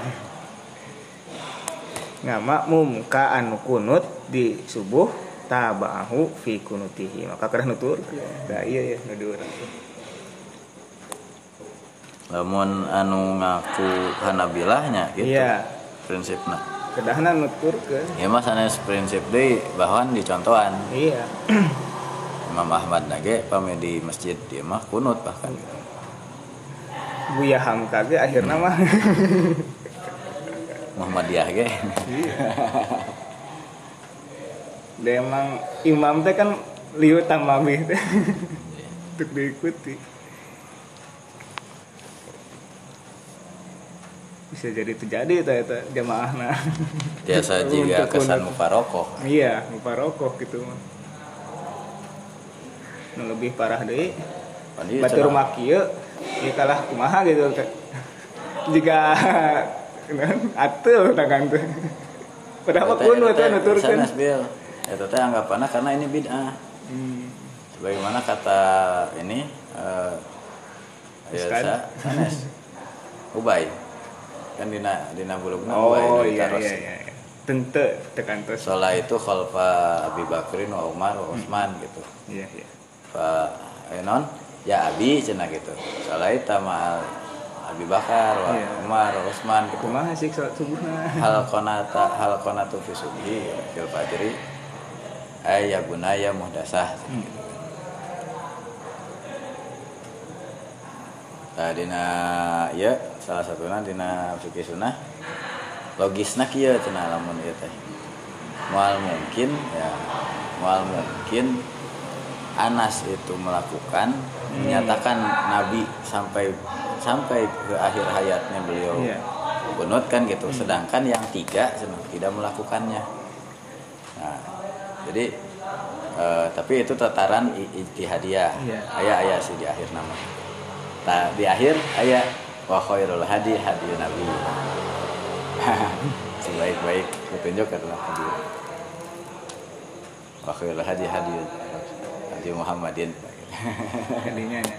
Nga makmum ka anu kunut di subuh tabaahu fi kunutihi. Maka kerah nutur. Da iya ya nudur lamun anu ngaku hanabilahnya gitu iya. prinsipna. Kedahna nutur ke ya mas sanes prinsip deui bahwa dicontohan iya. Imam Ahmad nage pame di masjid dia mah kunut bahkan. Buya Hamka ge akhirna mah. Muhammadiyah ge. Dia emang imam teh kan liu tamami teh. Untuk diikuti bisa jadi terjadi itu itu jamaahna biasa jika Untuk kesan mufarokoh iya muparokoh gitu mah. Nu lebih parah deh. Pan ieu batur cenah. makieu ieu kalah kumaha gitu. Jika atuh tangan teh padahal mah Eta- kunut eta teh anggapanna karena ini bid'ah. Hmm. sebagaimana kata ini eh ya sanes. Ubay kan dina dina bulugna Oh iya ditaros. iya iya. Tente tekan terus. Sholat itu khalfa Abi Bakrin wa Umar wa Utsman gitu. Iya iya. Fa eh, non ya Abi cenah gitu. Sholat itu sama Abi Bakar wa Iya. Umar wa Utsman gitu. Kumaha sih salat subuhna? Hal konata hal konatu fi subhi fil fajri ay ya bunaya muhdasah gitu. Nah, dina ya salah satunya dina fikih sunnah logisna kieu cenah lamun ieu teh. Moal mungkin ya moal mungkin Anas itu melakukan menyatakan Nabi sampai sampai ke akhir hayatnya beliau Iya. kunut kan gitu sedangkan yang tiga tidak melakukannya. Nah jadi eh, tapi itu tataran ijtihadiyah Iya. ayah ayah sih di akhir nama nah di akhir ayah wa khairul hadi hadi nabi. Sebaik-baik petunjuk adalah hadi wa khairul hadi hadi hadi Muhammadin. Jadinya nya.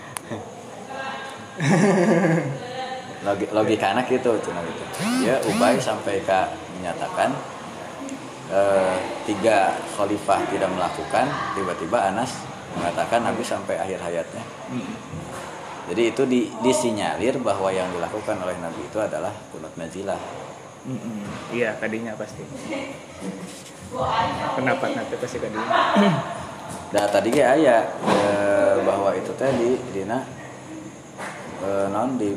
Logi, logika anak gitu cina gitu. Ya Ubay sampai ke menyatakan eh, tiga khalifah tidak melakukan tiba-tiba Anas mengatakan Nabi sampai akhir hayatnya jadi itu di, disinyalir bahwa yang dilakukan oleh Nabi itu adalah kunut nazilah Mm-mm. Iya, kadinya pasti. Pendapat nanti pasti kadinya. Nah tadi aya eh, bahwa itu teh di dina eh, non di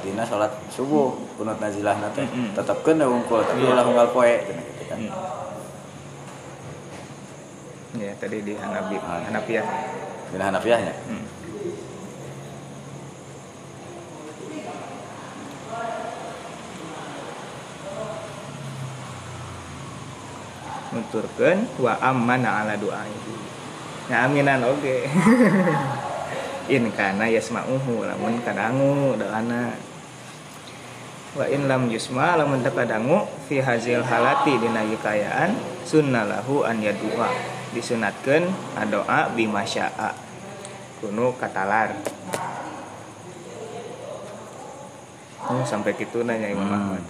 dina salat subuh kunut nazilah teh Mm-mm. tetap kena wungkul tapi Iya. ulah unggal poe gitu kan Iya, tadi di Hanabi, Ah. Hanafiyah. dina Hanafiyahnya Nuturkeun wa ammana ala du'aihi ngaminan oge in kana yasma'uhu lamun kadangu doana wa in lam yusma lamun teu kadangu fi hazil halati dina ieu kaayaan sunnalahu an yadua disunatkeun adoa bima syaa kuno katalar Oh, sampai gitu nanya Imam Hmm. Ahmad.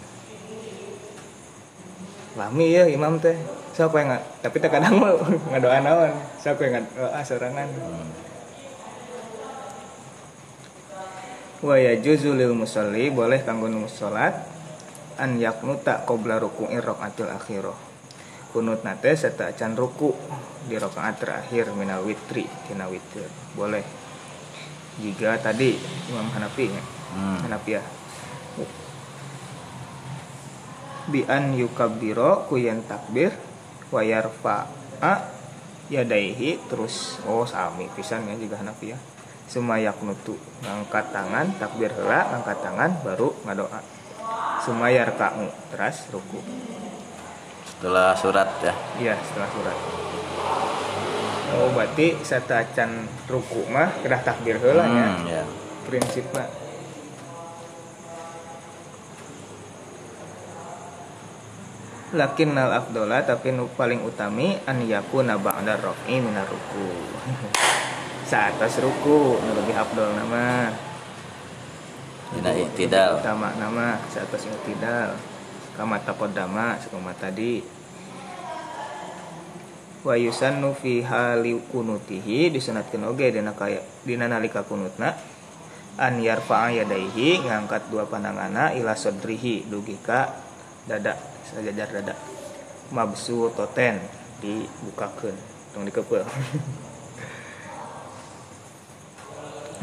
Lami ya Imam teh. Siapa yang nggak? Tapi terkadang mah ngadoa naon. Siapa yang ngadoa sorangan. Wa yajuzu lil musalli boleh kanggo nu salat an yaknuta qabla ruku'i rakaatil akhirah. Kunut nate serta acan ruku di rakaat terakhir minal witri tina witir. Boleh. Jika tadi Imam Hanafi ya. Hmm. Hanafiah bi an yukabbiro kuyan takbir wa yarfa'a yadaihi terus oh sami pisan ya juga Hanafiah sumayak nutu ngangkat tangan takbir heula ngangkat tangan baru ngadoa. Sumayar ka'u teras ruku. Setelah surat ya? Iya setelah surat. Oh berarti satacan ruku mah kedah takbir heula nya Hmm, ya prinsipnya lakin nal afdola tapi nu paling utami an yakuna ba'da rok'i minar ruku. Saat atas ruku nu lebih afdol nama. Dina iktidal. Utama nama saat atas iktidal. Kama takodama sekuma tadi. Wa yusannu fi hali kunutihi disunatkeun oge dina kaya dina nalika kunutna. An yarfa'a yadaihi ngangkat dua pandanganna ila sodrihi dugi ka dada sajajar dada. Mabsu toten dibukakan. Tong dikepel.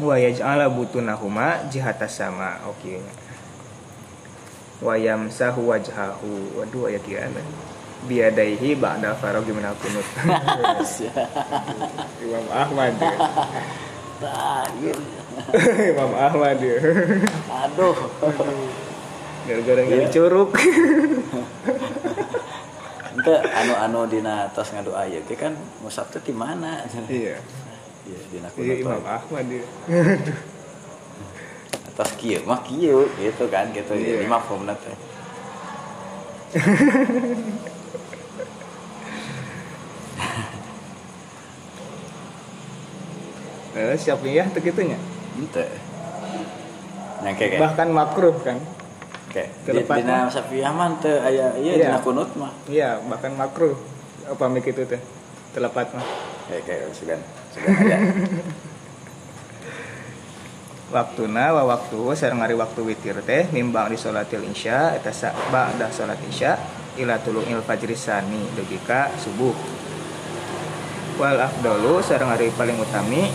Wa yaj'ala butunahuma jihatas sama. Oke. Okay. wa yamsahu wajhahu. Waduh aya kieu biadaihi ba'da faraghi minal kunut Imam Ahmad ya. Imam Ahmad ya. aduh gara-gara nggak curug. Ente anu-anu dina tos ngadu aya teh kan musab teh di mana? Iya. Iya dina iya kunut Imam Ahmad ya atas kieu mah kieu gitu kan gitu. Iya. jadi mafhumna teh Eh, siap ya tuh gitunya ente. Yang kayak kayak. Bahkan makruh kan Telepat dina safiah mah teu aya ieu Iya. dina kunut mah. Iya bahkan makruh apa mik itu teh telepat mah. Kayak kayak sugan sugan aya waktuna wa waktu sareng hari waktu witir teh mimbang di sholatil isya eta ba'da sholat isya ila tulungil fajri sani dugi ka subuh. Wal afdalu sareng hari paling utami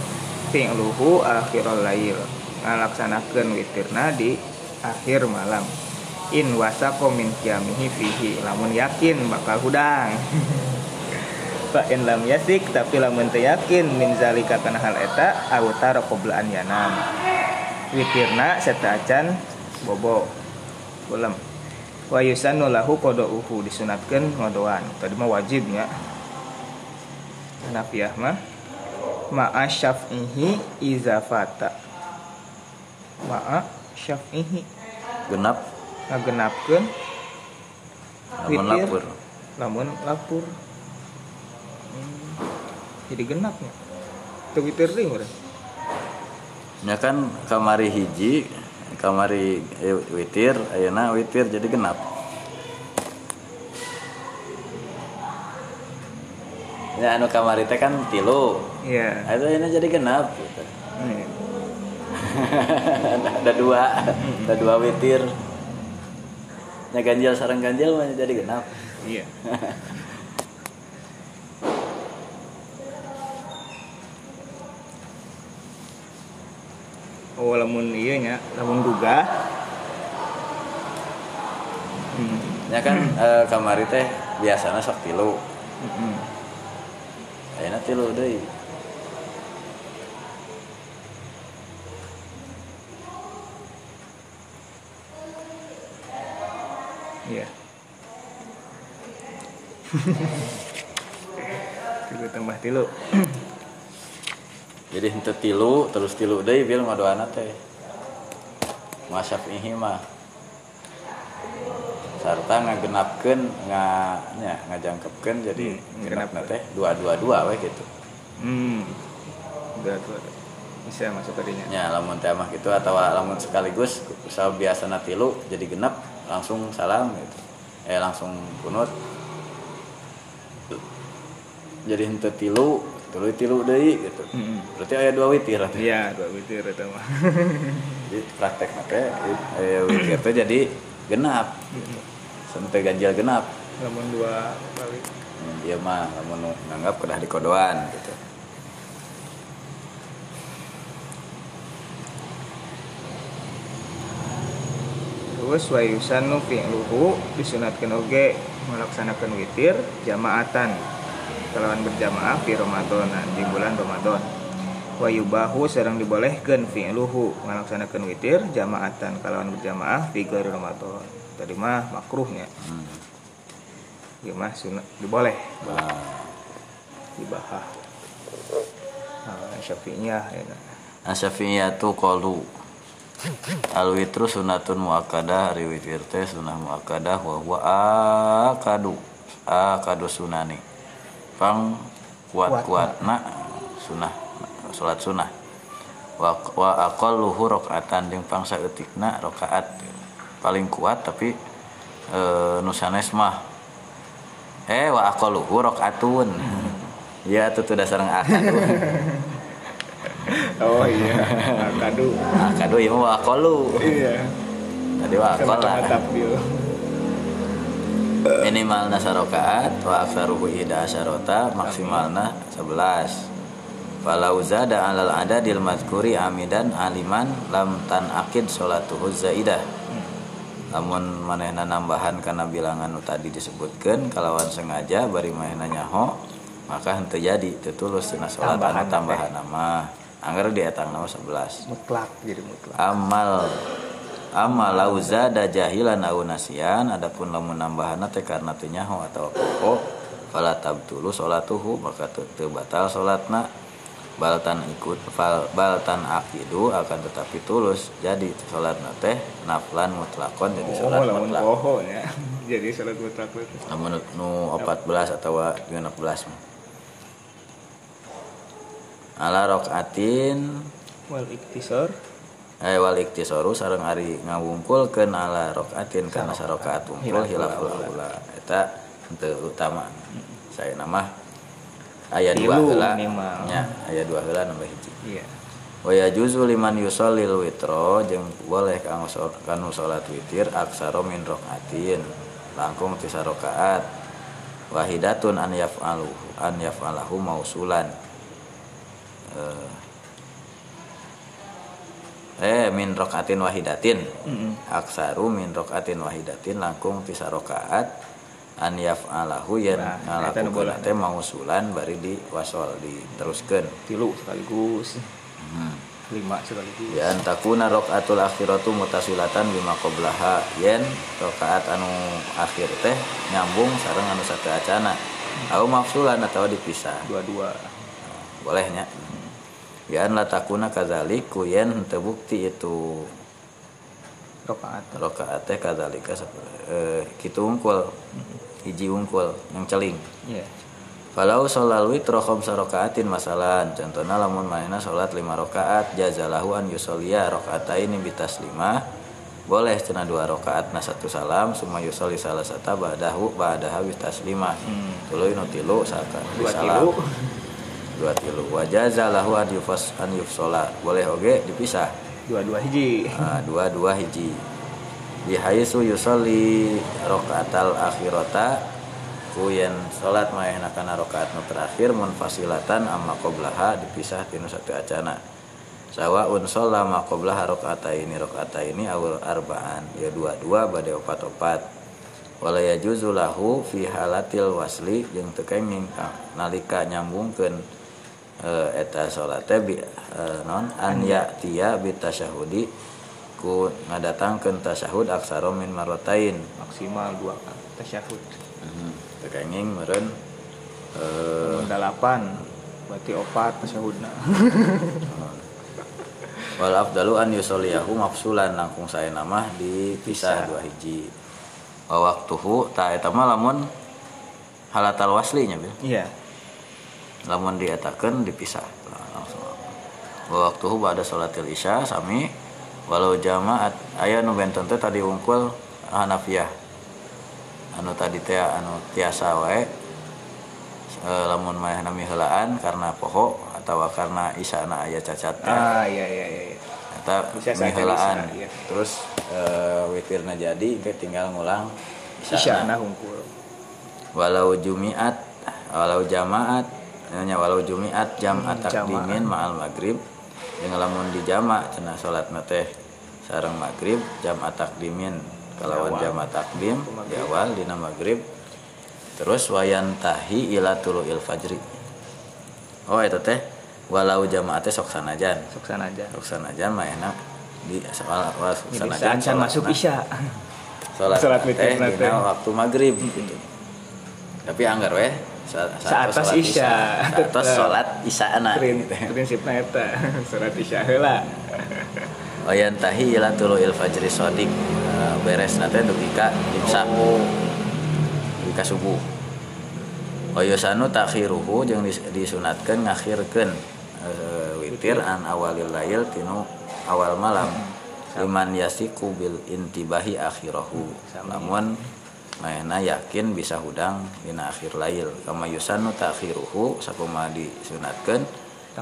fi'luhu akhirul lail ngalaksanakeun witirna di akhir malam in wasaqo min qiyamihi fihi lamun yakin bakal hudang Fa in lam yasik tapi lamun teu yakin min zalika kana hal eta awtara qabla an yanam. Witirna seta acan bobo. Ulam. Wa yusannu lahu qada'uhu disunatkeun ngodoan. Tadi mah wajibnya. Hanafiah mah ma'a syaf'ihi iza fata. Ma'a syaf'ihi genap ngagenapkeun namun Witir. lapur lamun lapur Hmm. jadi genapnya tuh witir deh udah ya kan kamari hiji kamari eh, witir ayeuna witir jadi genap ya anu kamari teh kan tilu iya itu ayeuna jadi genap gitu. Hmm. ada dua ada dua witir ya ganjil sarang ganjil mah jadi genap. Iya. Oh lamun iya nya lamun gugah hmm. ya kan eh, kamari teh biasanya sok tilu. Mm-mm. ayeuna tilu deui iya. Tilu tambah tilu. Jadi henteu tilu terus tilu deui bil ngadoana teh. Masaf ihi mah. Sarta ngagenapkeun nga nya ngajangkepkeun jadi Hmm, genapna genap. teh dua dua dua we gitu hmm. Udah tuh bisa masuk tadinya. Nya lamun teh mah gitu atau lamun sekaligus usah biasana tilu jadi genap langsung salam gitu. Eh langsung kunut. Jadi henteu tilu tilu tilu deui gitu. Mm-mm. berarti aya dua witir atuh. iya dua witir itu mah. Jadi praktek teh eh, witir teh jadi genap. Sampai ganjil genap. Lamun dua kali Hmm, dia mah lamun nganggap kedah di kodoan gitu terus wa yusannu fi'luhu disunatkeun oge melaksanakan witir jamaatan. Kalawan berjamaah fi Ramadan di bulan Ramadan. Wa yubahu sareng dibolehkeun fi'luhu melaksanakan witir jamaatan. Kalawan berjamaah fi ghairi Ramadan. Tadi mah makruhnya. Hmm. ieu mah sunat diboleh. Nah, dibahah. Nah, syafi'iyah ya. Kan. asyafi'iyatu qalu al sunatun muakkadah hari witir teh sunah muakkadah wa huwa akadu. Akadu sunani. Pang kuat kuatna sunah salat sunah. Wa wa aqalluhu rakaatan jeung pang saeutikna rakaat. Paling kuat tapi e, nu sanes mah. Eh wa aqalluhu rakaatun. Ya itu tuh dasar akadu oh iya. Kado. Akadu ieu mah wa aqallu iya. Tadi wa aqal lah. takbil minimalna sarokaat wa aksaruhu ida asyarota maksimalna 11 Falau zada alal adadil mazkuri amidan aliman lam tan akid sholatuhu zaidah. Lamun manehna nambahan karena bilangan tadi disebutkan kalawan sengaja bari manehna nyaho maka henteu jadi teu tulus cenah salat anu Tambahan tambahan nama anggar di etang nama 11 mutlak jadi mutlak. Amal. Amal lau zada jahilan au nasian adapun lamun nambahan teh karena teu nyaho atau pokok fala tabtulu salatuhu maka teu batal salatna baltan ikut fal baltan akidu akan tetapi tulus jadi salatna teh naflan mutlakon jadi oh salat lamun mutlak. poho ya. Jadi salat mutlak lamun nu 14 atau 16 mah ala rokaatin wal iktisar. Eh wal iktisaru sareng ari ngawungkulkeun ala rokaatin kana sarokaat wungkul hilaful aula. eta henteu utama. Saya nama aya dua Tilu heula. minimal. nya aya dua heula nambah hiji. Iya. Wa yajuzu liman yusallil witro jeung boleh kang kanu salat witir aksaro min rokaatin langkung ti sarokaat wahidatun an yaf'alu an yaf'alahu mausulan eh, eh min rokaatin wahidatin. Mm-mm. aksaru min rokaatin wahidatin langkung ti sarokaat an yaf'alahu yen Nah, ngalakukeun teh mausulan bari di wasol diteruskeun. Tilu sekaligus. Hmm. lima sekaligus. Ya antakuna rokaatul akhiratu mutasilatan bima qoblaha. Yen rokaat anu akhir teh nyambung sareng anu sateacana au mafsulan atau dipisah. Dua-dua. Bolehnya ya an latakuna kadzalik ku yen teu bukti itu. Rokaat. Rokaat teh kadzalika sep- eh, kitu unggul hiji unggul yang celing. Iya. Kalau sholat witro khamsa rokaatin masalan Contohnya lamun mainna sholat lima rokaat Jazalahu an yusolia rokaataini bitas lima. Boleh cina dua rokaat na satu salam Suma yusoli salah sata ba'dahu ba'daha bitas lima. Hmm. Tuluy nu tilu dua salam Dua tilu. Wajazalahu an yufas an yufsola. Boleh oge dipisah. Dua-dua hiji. Ah, Dua-dua hiji. Bihaisu yusoli rokaatal akhirota. Kuyen salat maehna kana rakaat nu terakhir munfasilatan amma qoblaha dipisah tinu satu acana. Sawaun sholla ma qoblaha rakaataini rakaataini awal arbaan. Ya dua-dua bade opat-opat. Wala yajuzu lahu fi halatil wasli jeung teu nalika nyambungkeun eta salat eh, non an ya'tiya bi tasyahudi ku ngadatangkeun tasyahud aksara min marratain maksimal dua tasyahud. Hmm, tekenging meren eh delapan berarti opat tasyahudna. Wal afdalu an yusolliyahu mafsulan langkung saya nama dipisah Pisah. dua hiji. Wa waktuhu ta eta mah lamun halatal waslinya bil. Iya lamun diatakeun dipisah. Nah, langsung. Wa waktuhu ba'da salatil isya sami. Walau jamaat aya nu benten teh tadi ungkul Hanafiyah. Anu tadi teh anu tiasa wae. Eh, lamun mah nami heulaan karena poho atau karena isana aya cacat ah iya iya iya iya. eta mihelaan. iya. terus eh, witirna jadi ge tinggal ngulang isya nah hungkul walau jumiat walau jamaat nya walau jumiat jam Hmm, atakdimin ma'al maghrib. Yang lamun di jama cenah salat teh sareng maghrib jam atakdimin kalawan Di awal. jam maghrib. di awal dina maghrib. Terus wayan tahi ila tuluil fajri. Oh itu teh walau jamaah teh sok sanajan. Sok sanajan. Sok sanajan mah enak. Di soal jadi masuk isya. Sholat Sholat teh dina waktu maghrib gitu. Tapi anggar weh atas isya. saat sholat isya prinsipnya eta surat isya heula. Wayan tahi ila tulu il fajri sodik Eh, beres nanti dugi ka imsak dugi ka subuh Wayusanu takhiruhu jeung dis- disunatkeun ngakhirkeun eh, witir an awalil lail tinu awal malam. Liman yasiku bil intibahi akhirahu. Lamun Maena yakin bisa hudang dina akhir lail. Kama yusanu takhiruhu sakumaha disunatkeun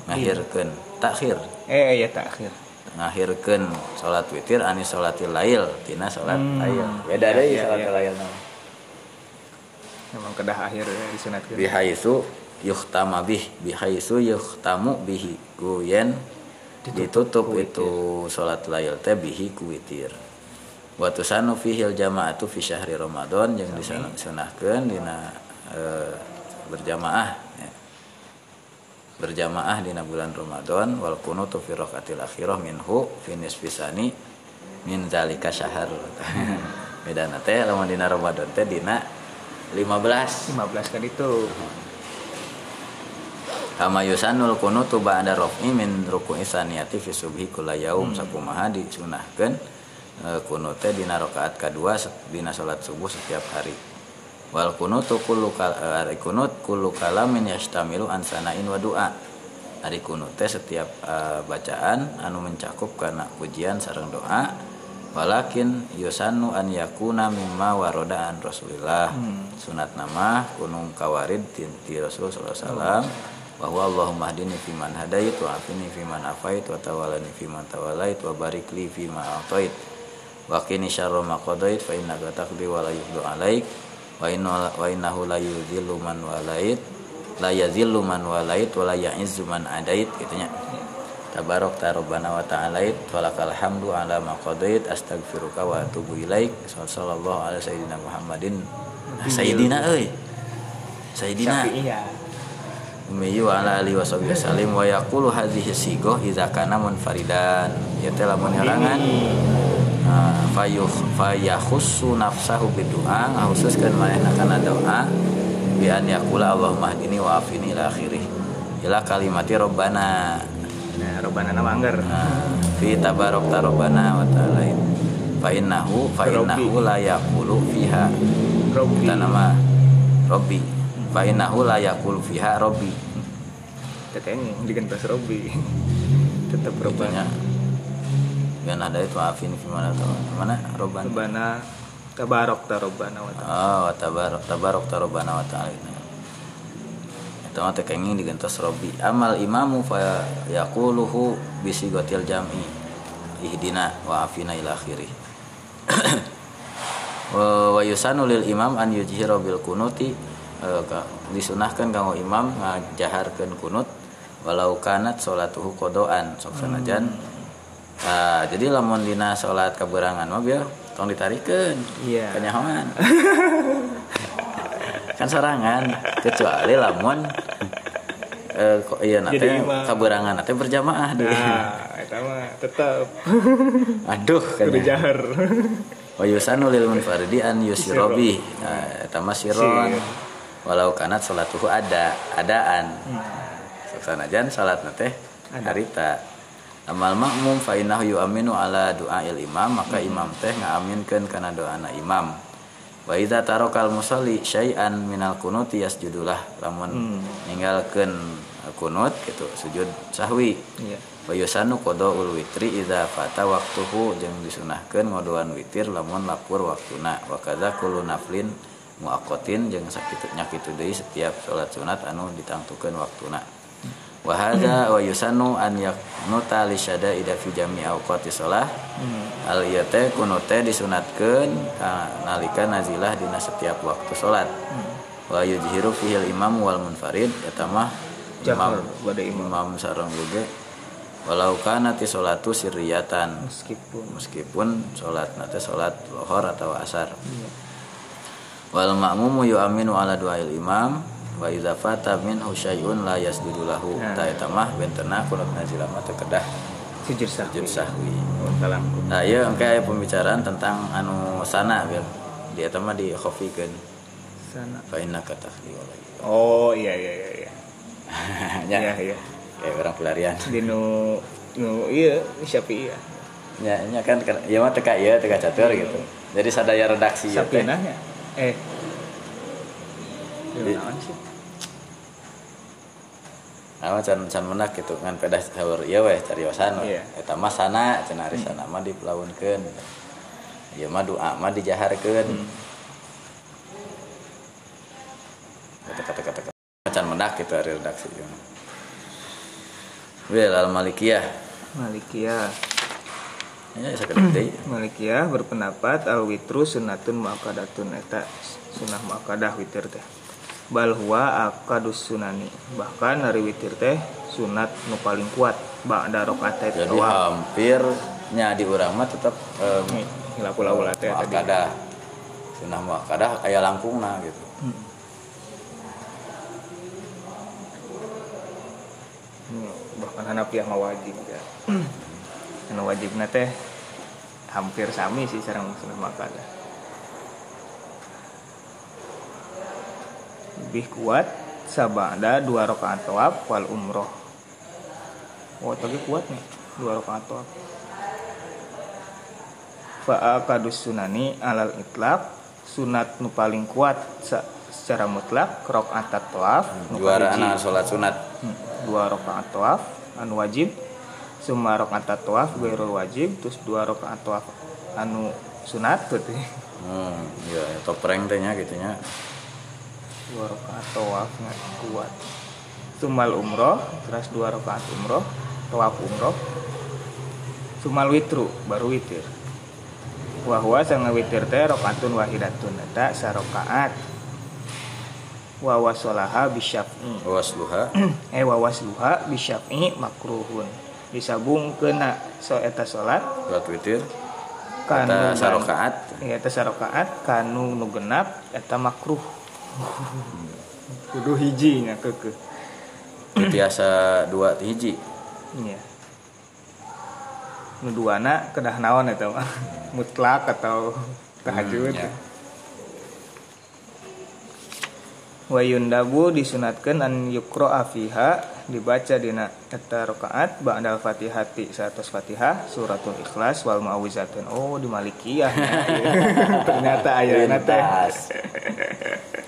ngakhirkeun takhir. Eh ya takhir. Ngakhirkeun salat witir ani salatil lail tina salat Hmm. lail. Beda deui Ya, salat ya. lail. Nama. memang kedah akhir ya, disunatkan bihaitsu yuhtama bih bihaitsu yuhtamu bihi kuyen ditutup ku itu salat lail teh bihi ku witir wa tusanu fihil jama'atu fi syahri ramadan yang disunahkeun dina eh, berjamaah ya. berjamaah dina bulan Ramadan wal kunutu fi raqatil akhirah minhu fi nisfisani min zalika syahr beda teh lamun dina Ramadan teh dina 15 15 kan itu. Kama yusanul kunutu ba'da raf'i min ruku'i saniyati fi subhi kula yaum sakumaha disunahkeun e, kunut teh dina rakaat kadua set- dina salat subuh setiap hari. Wal kunutu kullu kal e, ari kunut kullu kalamin yastamilu an sana'in wa du'a. Ari kunut teh setiap e, bacaan anu mencakup kana pujian sareng doa. Walakin yusannu an yakuna mimma waroda an rasulillah. Sunat nama kunung kawarid ti, ti rasul sallallahu alaihi wasallam bahwa Allahumma hdini fi man hadait wa afini fi man afait wa tawalani fi man tawalait wa barik li fi ma atait wa qini syarra ma qadait fa innaka taqdi wa la yuqdu alaik. Wa inna wa innahu la yudhillu man walait. La yazillu man walait wa la ya'izzu man adait gitu nya. Tabarok tarobana wa ta'alait. Walakal hamdu ala ma qadait. Astaghfiruka wa atubu ilaik. Sallallahu alaihi sayyidina muhammadin. Nah, sayyidina euy. Sayyidina. Wa ala alihi wa sahbihi wasallim wa yaqulu hadhihi sigoh idza kana munfaridan. Ya teh lamun harangan. nah, fayuh fayakhussu nafsahu bidu'a ngahuskeun manehna kana doa. Bi an yaqula Allahumma hdini wa afini ila akhirih. Ila kalimati rabbana. Nah robana nama anggar. Nah, fi tabarok rabbana wa ta'ala. Fa innahu fa innahu la yaqulu fiha. Kita nama Robbi fa innahu la yaqulu fiha Robbi teteng digentas Robi tetap robana Biar ada itu afin gimana tuh? Mana roban robana tabarok tarobana wa ta'ala. Oh wa tabarok tabarok tarobana wa ta'ala. Itu mah kenging digentos robi amal imamu fa yaquluhu bisigotil jam'i. Ihdina wa afina ila akhirih. Wa yusanu lil imam an yujhira bil kunuti. Eh, ka- disunahkan kanggo imam ngajaharkeun kunut. Walau kanat salatuhu kodoan sok sanajan Nah, jadi lamun dina salat kaberangan mah biar tong ditarikeun Iya. kenyahoan kan sorangan kecuali lamun eh, kok iya nate imam. kaberangan nate berjamaah nah itu mah tetap aduh kudu kan jahar. Wa yusanu lil munfaridi an yusirobi nah, eta mah siron Sir. walau kanat salatuhu ada adaan. Sanajan salat teh harita amal makmum fa innahu yu'minu ala du'ail imam maka imam teh ngaaminkeun kana doana imam. Wa idza tarakal musalli syai'an minal kunuti yasjudulah lamun ninggalkeun kunut gitu sujud sahwi. Iya. Wa yusanu qadaul witri idza fata waqtuhu jeung disunahkeun ngodoan witir lamun lapur waktuna. Wa kadza kullu naflin muaqqatin jeung sakitu nyakitu deui setiap salat sunat anu ditangtukeun waktuna wa hadza wa yusanu an yaqnuta li syada'ida fi jami awqati shalah. Al ieu teh kunut teh disunatkeun ka nalika nazilah dina setiap waktu salat wa yujhiru fihil imam wal munfarid eta mah imam pada imam. sareng juga walau kana ti salatu sirriyatan. Meskipun. Meskipun salat nate salat lohor atau asar. Wal ma'mumu yu'minu ala du'ail imam wa idza fata minhu syai'un la yasjudu lahu. Nah. ta eta mah bentena kunut nazila mah kedah. Sujud sahwi. Sujud sahwi. Nah ieu engke aya pembicaraan tentang anu sana biar di eta mah di khafikeun sana. Fa wa la oh iya iya iya iya. Ya. Iya iya. Kayak orang pelarian. Di nu nu iya syafi'i ya ya, ya kan ya mah teka iya teka catur gitu. Jadi sadaya redaksi ya eh. Di- Awa can can menak gitu ngan pedas sahur ieu weh cariosan Iya. eta mah sana cenah ari sana mah dipelaunkeun ieu mah doa mah dijaharkeun. Kata kata kata kata can menak gitu ari redaksi ieu Wel al Malikiyah. Malikiyah ya Malikiyah berpendapat al witru sunatun muakkadatun. Eta sunah muakkadah witir teh bal huwa akadus sunani. Bahkan dari witir teh sunat nu paling kuat. Ba'da rakaat jadi tawaf. hampir nya di urang mah tetep em, Nih, hilapu-lapu teh tadi. muakadah. Sunah muakadah aya langkungna gitu. Hmm, bahkan Hanafiah mah wajib ya. Anu wajibna teh hampir sami sih sareng sunah muakkadah lebih kuat sabada dua rakaat tawaf wal umroh oh tadi kuat nih dua rakaat tawaf Fa'akadus sunani alal itlaq sunat nu paling kuat secara mutlak rakaat tawaf kahiji. anak salat sunat Hmm, dua rakaat tawaf anu wajib summa rakaat tawaf gairul wajib terus dua rakaat tawaf anu sunat berarti Hmm, ya topreng teh nya gitu nya. Dua rakaat tawaf nggak kuat. Sumal umroh terus dua rakaat umroh tawaf umroh. Sumal witru baru witir. Wahwa sang witir teh rakaatun wahidatun eta sarakaat. Wa wasolaha bisyaf'i. Wasluha. Eh wawasluha bisyaf'i makruhun. Disabung kena so eta salat salat witir. Kanu sarokaat ya eta sarokaat kanu nu genap eta makruh kudu hiji nya keukeuh biasa dua hiji. Iya. Nu duana kedah naon eta mah? Mutlak atau tahajud? Hmm, ya. wa yundabu disunatkeun an yukra fiha dibaca dina eta rakaat ba'dal fatihati satus fatihah suratul ikhlas wal muawwizatun oh di malikiyah. Ternyata ayana teh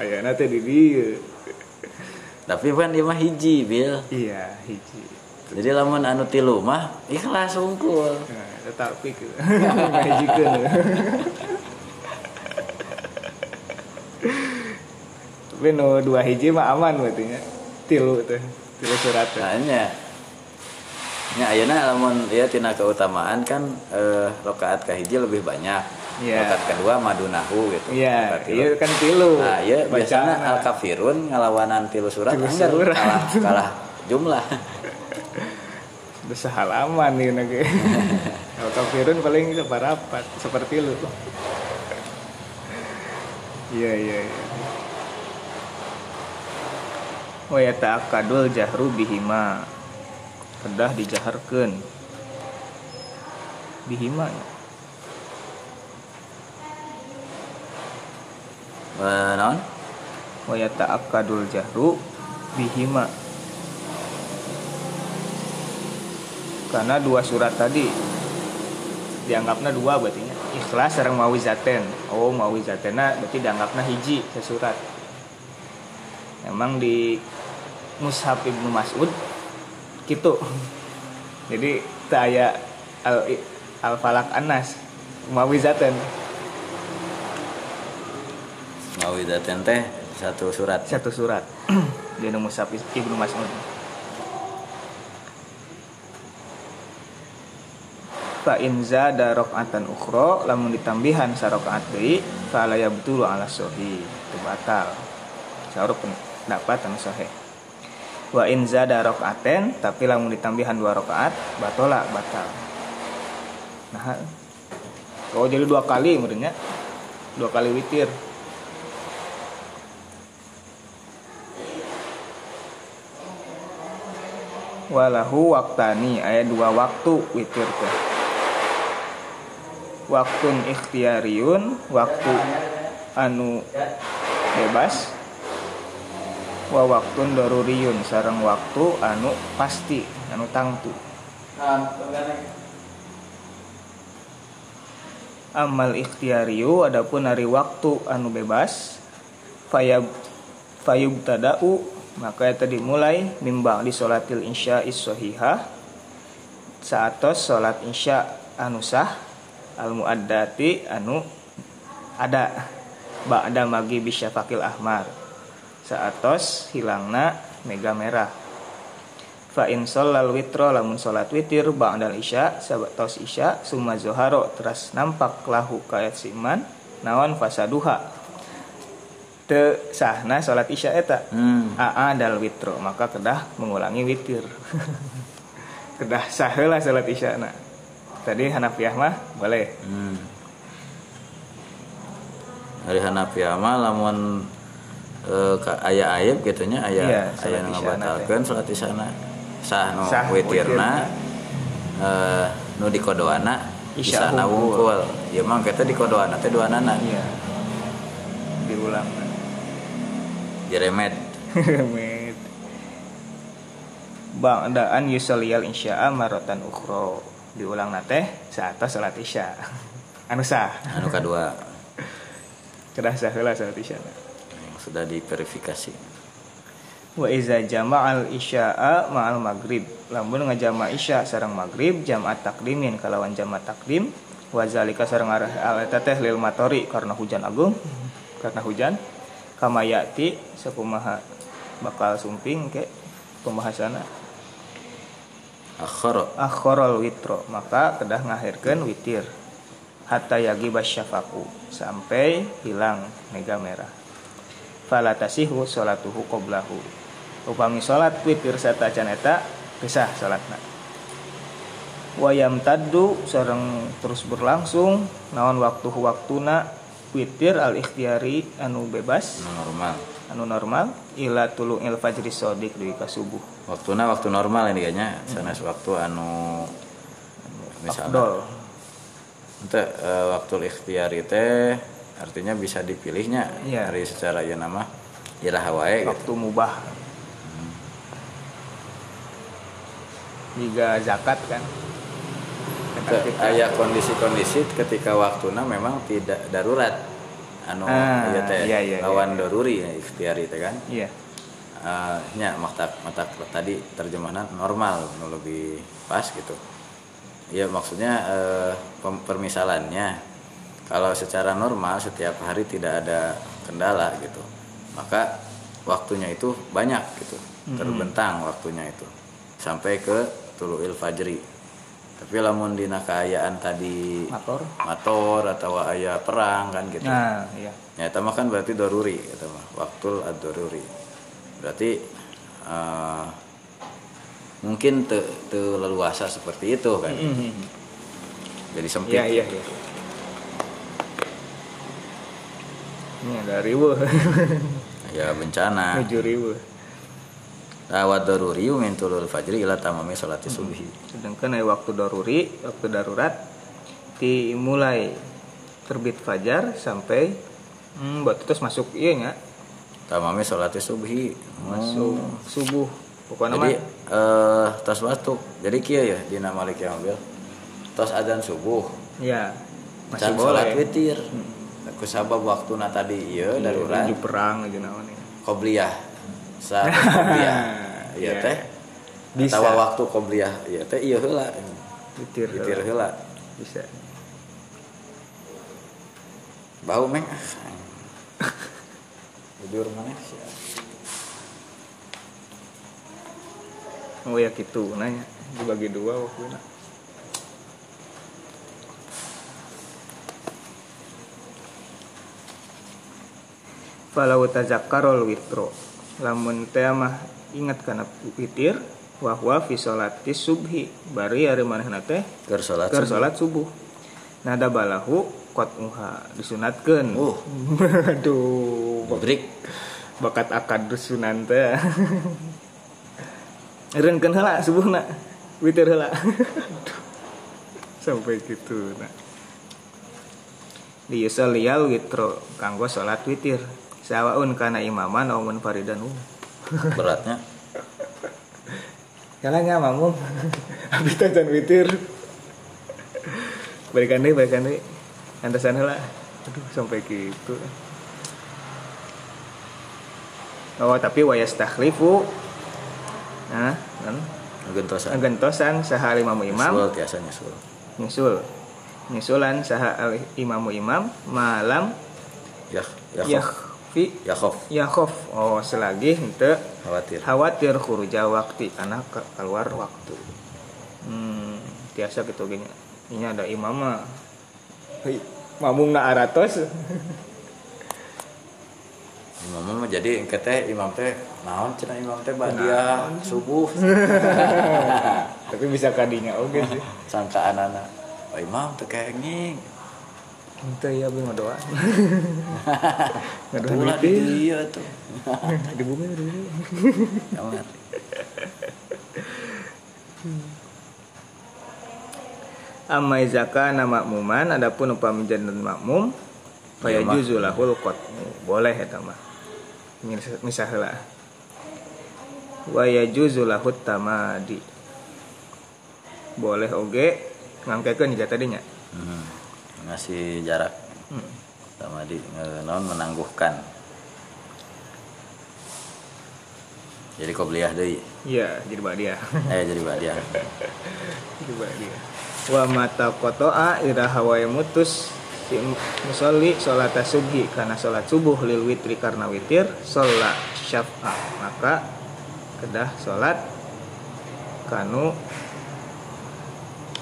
Ayana teh di dieu tapi kan dia mah hiji bil. Iya hiji. Jadi lamun anu tilu mah ikhlasungkul nah, tetapi ke? Ngahijikeun tapi nu dua hiji mah aman berarti nya. Tilu teh tilu surat teh Nah, nya ayeuna lamun ya tina keutamaan kan eh, rakaat kahiji lebih banyak. Iya. Rakaat kedua madunahu gitu. iya Rakaat tilu. iya kan tilu Nah, iya biasanya al kafirun ngalawanan tilu surat Tilu surat. kalah kalah jumlah. Udah halaman nih nage. Kalau kafirun paling separapat seperti lu. Iya iya iya. Wa yata'akkadul jahru bihima. Kedah dijaharkeun. Bihima ya. Naon? Wa yata'akkadul jahru bihima. Karena dua surat tadi dianggapnya dua berarti. Ikhlas sareng mawizaten. Oh, mawizatena berarti dianggapnya hiji sesurat. Emang di Mushaf Ibnu Mas'ud gitu. Jadi taya al al falak anas mawizaten Mawidaten teh satu surat. satu surat di Mushaf Ibnu Mas'ud. Fa in zada rakaatan ukhra lamun ditambihan sarakaat deui fala yabtulu ala sahih itu batal. Saur pendapat anu sahih. Wa in zada rakaaten tapi lamun ditambihan dua rakaat batola batal. Nah, kalau jadi dua kali menurutnya dua kali witir walahu waktani ayat dua waktu witir teh. Waktun ikhtiariun waktu anu bebas. Wa waktun daruriyun sareng waktu anu pasti anu tangtu. Amal ikhtiariu adapun hari waktu anu bebas fayab fayub tadau maka eta dimulai mimbang di salatil insya is-sahihah. Saatos salat insya anu sah al muaddati anu ada ba'da magi bisyafaqil ahmar. Saatos hilangna mega merah. Fa in shallal witro lamun salat witir ba'dal isya sabatos isya summa zoharo teras nampak lahu kayat siman naon fasaduha te sahna salat isya eta. Hmm. aa dal witro. Maka kedah mengulangi witir. Kedah sah heula salat isya na. Tadi Hanafiyah mah boleh. Hmm. Dari Hanafiya mah lamun eh, ka- aya ayat gitunya aya Iya, aya salat nu isyana ngabatalkeun salat isyana sah nu Sah witirna eh nu di kodoana Isya hungkul. wungkul ya mah kita di kodoana teh duanana. Iya. Diulang jeremet. Remit. Ba'daan yusoliyal insya'a marotan ukhro Diulang nate saat salat isya. Anu sah anu kadua. Kedah sah heula salat isya. Yang sudah diverifikasi. Wa iza jama'al isya'a ma'al maghrib. Lamun ngajama isya sarang maghrib Jam'at takdimin kalawan jam'at takdim Wa zalika sarang arah al teh lil matori Karena hujan agung Karena hujan Kama yati Sakumaha bakal sumping ke pembahasanna akhara. Akhorol witro maka kedah ngahirkan witir. Hatta yagi basyafaku sampai hilang mega merah. Falatasihu sholatuhu qoblahu. Upami sholat witir serta caneta pisah sholatna. Wayam taddu sareng terus berlangsung naon waktu waktuna witir al ikhtiari anu bebas. Anu normal. Anu normal. Ila tulung il fajri sodik ka subuh. Waktuna waktu normal ini kayaknya. Sanes waktu anu misalnya. Afdol. Ente, eh, waktu ikhtiari teh artinya bisa dipilihnya. Iya. dari secara ya nama iraha wae gitu. waktu mubah. Jika zakat kan Aya kondisi-kondisi ketika waktuna memang tidak darurat. Anu Ah, ieu teh iya, iya, lawan daruri ya ikhtiari teh kan. Iya. Eh, nya mata mata tadi terjemahan normal nu lebih pas gitu. Ya maksudnya pem- permisalannya kalau secara normal setiap hari tidak ada kendala gitu maka waktunya itu banyak gitu terbentang waktunya itu. Sampai ke tuluil fajri tapi lamun dina kaayaan tadi motor motor atau aya perang kan gitu nah iya Ya, itu kan berarti doruri, itu mah waktul ad doruri. Berarti eh, mungkin te, te leluasa seperti itu kan. Mhm. Jadi sempit. iya iya iya ini ada ribu Ya bencana. tujuh ribu Rawat doruri min tulul fajri ila tamami salati subhi. sedangkan aya waktu daruri waktu darurat dimulai terbit fajar sampai hmm, buat terus masuk iya nggak Tamami salati subhi. masuk subuh pokoknya Jadi eh tos waktu. Jadi kieu ya dina Malik yang ambil. Tos adzan subuh. ya Can masih salat boleh witir. Kusabab waktuna tadi ieu darurat. Menuju perang aja naon ya. qobliyah saat qobliyah iya Iya. teh. Bisa. tawa waktu qobliyah iya teh iya heula. Witir, witir heula. Bisa. bau meng tidur mana sih Oh ya gitu. Nanya dibagi dua waktu Falau tazakkarol witro Lamun teh mah ingat kana witir wahwa fi sholati subhi. Bari ari manehna teh keur salat keur salat subuh. Nada balahu kot uha disunatkeun. Uh. aduh. Break bakat akad sunan teh. Reunkeun heula subuhna witir heula. Aduh. sampai gitu nah di yusaliyal witro kanggo salat witir sawaun kana imaman aw munfaridan. Beratnya. Jalan nggak mamum habis tajan witir. Balikan deh balikan deh antasan heula aduh sampai gitu. Oh tapi wayas takhlifu nah kan? Gentosan gentosan saha imamu imam. Nyusul tiasa nyusul. Nyusul. Nyusulan saha imamu imam malam ya ya khof yakfi ya oh selagi henteu khawatir. khawatir khuruja waktu karena ke- keluar waktu. Hmm tiasa gitu gini ini ada imam mah. Hei, mamung na aratos. Imam mah jadi engke teh imam teh naon cenah imam teh badia subuh. Tapi bisa kadinya oke sih. Sangkaan anak oh imam teh kenging Ente ya bing doa. Ngadoa Tulah di di dia tuh di bumi di bumi. Amma izaka nama makmuman adapun upami dan makmum faya Iya, juzulahul qatmu. Boleh eta mah. Heula. Wa yajuzulahut tamadi. Boleh oge ngangkekeun jika tadinya. Ngasih jarak. Hmm. sama di non menangguhkan. Jadi kobliyah deui Iya, jadi dia. eh jadi badia Jadi dia. Wa mata kotoa ira hawaya mutus. Si musolli sholat subhi karena sholat subuh lil witri karena witir sholat syaf'a maka kedah sholat kanu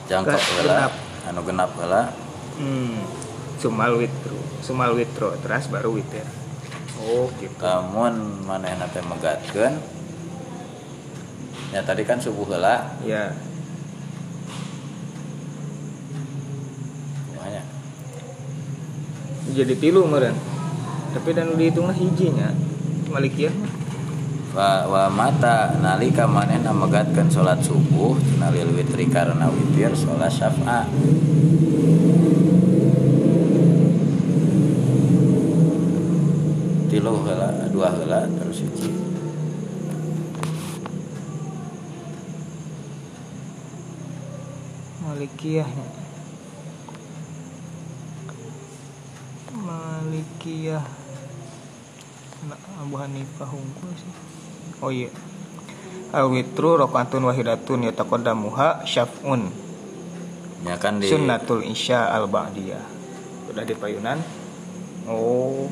heula genap. anu genap heula hmm, sumal witru sumal witro terus baru witir oh gitu. Kamun manehna teh megatkeun? Ya tadi kan subuh heula ya. Makanya jadi tilu meren tapi dan dihitungnya hijinya malikiyah mah wa, mata nalika manehna megatkeun salat subuh tina lil witri karena witir salat syafa. Tilu heula dua heula terus hiji Malikiyah. Nah, Abu Hanifah unggul sih Oh iya. Awitru rokatun wahidatun yataqaddamuha syaf'un. Ya kan di Sunnatul isya al ba'diyah Udah di payunan? Oh.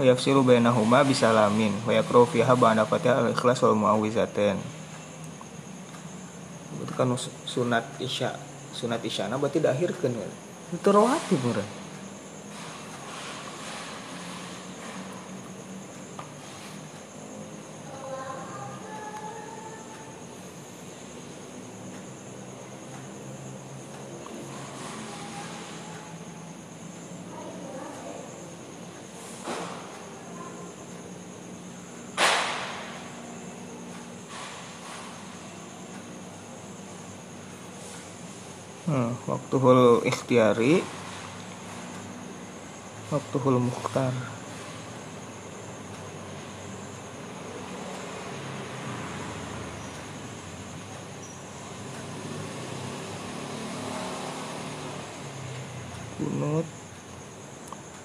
Wa yafsiru bainahuma bisalamin. Wa yakru fiha ba'da fatihah al-ikhlas wal mu'awizatain Itu kan sunat isya Sunat isya nah berarti diakhirkan ya? Itu rawatib meureun. Hmm, waktu hul ikhtiari. Waktu hul mukhtar. Kunut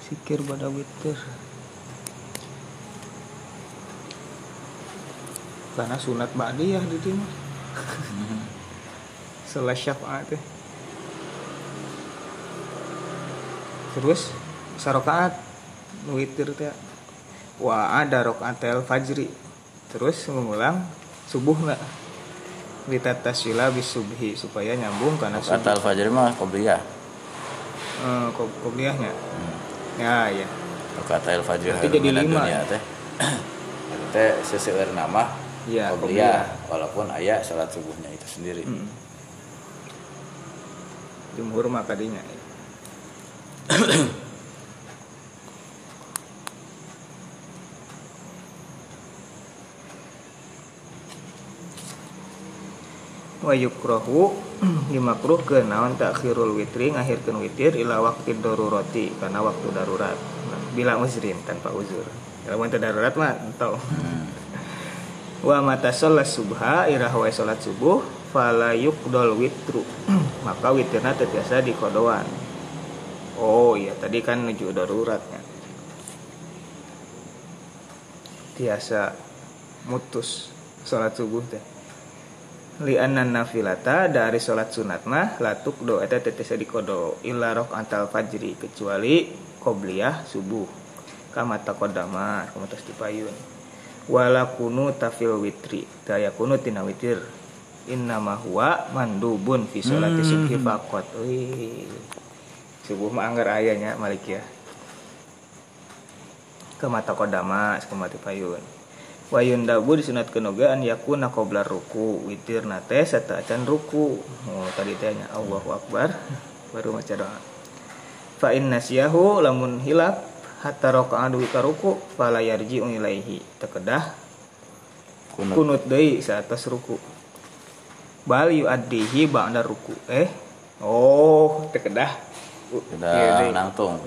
Sikir pada witir. Karena sunat ba'diyah di sini. Setelah syafaat teh terus sarokaat witir teh. Wa ada rokaatel fajri terus mengulang subuh nggak litatasila bis subhi supaya nyambung karena subuh. kata al-fajr mah qobliyah. Eh, ko- kobliyahnya hmm. ya ya. Kata al-fajr Berarti jadi lima. dunia teh. Teh seseueur nama Iya, qobliyah. walaupun aya salat subuhnya itu sendiri. Mm. jumhur mah kadinya wa yukrahu dimakruh ke naon takhirul witri ngakhirkeun witir ila waqti darurati karena waktu darurat. Nah, bila uzrin tanpa uzur. Kalau teu darurat mah entau. Hmm. wa mata sholat subha irah wa sholat subuh fala yuqdol witru. Maka witirna teu tiasa dikodoan oh iya tadi kan nuju daruratnya tiasa mutus sholat subuh teh. Li anna nafilata dari sholat sunat mah latuk do eta teh tiasa dikodo. Illa antal fajri kecuali qobliyah subuh. Kama taqaddama kama tos dipayun wala kunu tafil witri daya kunu tina witir. Inna ma huwa mandubun fi sholati Hmm. subhi faqat. Wih. Subuh mah anggar ayanya malik ya. Kama taqaddama kama dipayun wa yundabu disunatkeun oge an yakuna qabla ruku. Witir nate sataacan ruku. Oh tadi teh nya Allahu akbar. Baru maca doa. Fa in nasiyahu lamun hilap hatta raka'a duwi ka ruku fala yarji'u ilaihi. Tekedah kunut. kunut deui saatas ruku. Bal yuaddihi ba'da ruku. Eh? Oh tekedah U- sudah ieu deui. nangtung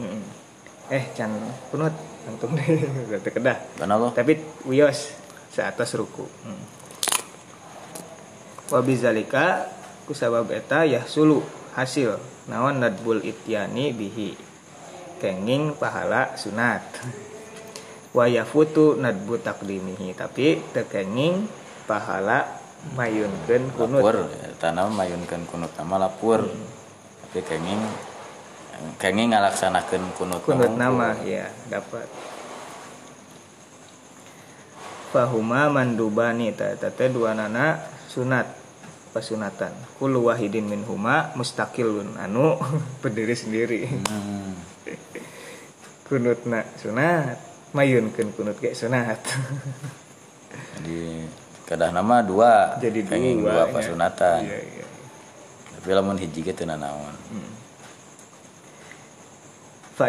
eh can kunut nangtung deui Udah tekedah kenapa? Tapi wios saatas ruku. Hmm. wabizalika kusabab eta yahsulu. Hasil. Naon nadbul ityani bihi. Kenging pahala sunat. Wa yafutu nadbu takdimihi tapi tekenging pahala mayunkeun kunut. Lapur. Tanam mayunkan kunut nama lapur. Hmm. tapi kenging kenging ngalaksanakan kunut kunut nama. ya dapat. Fahuma mandubani tata dua nana sunat pasunatan kulu wahidin min huma mustaqilun anu berdiri sendiri. Hmm. kunutna sunat. Mayunkeun kunut kayak sunat. Jadi kedah nama dua jadi dua dua ya. pasunatan iya, iya. tapi lamun hiji teu nanaon. Fa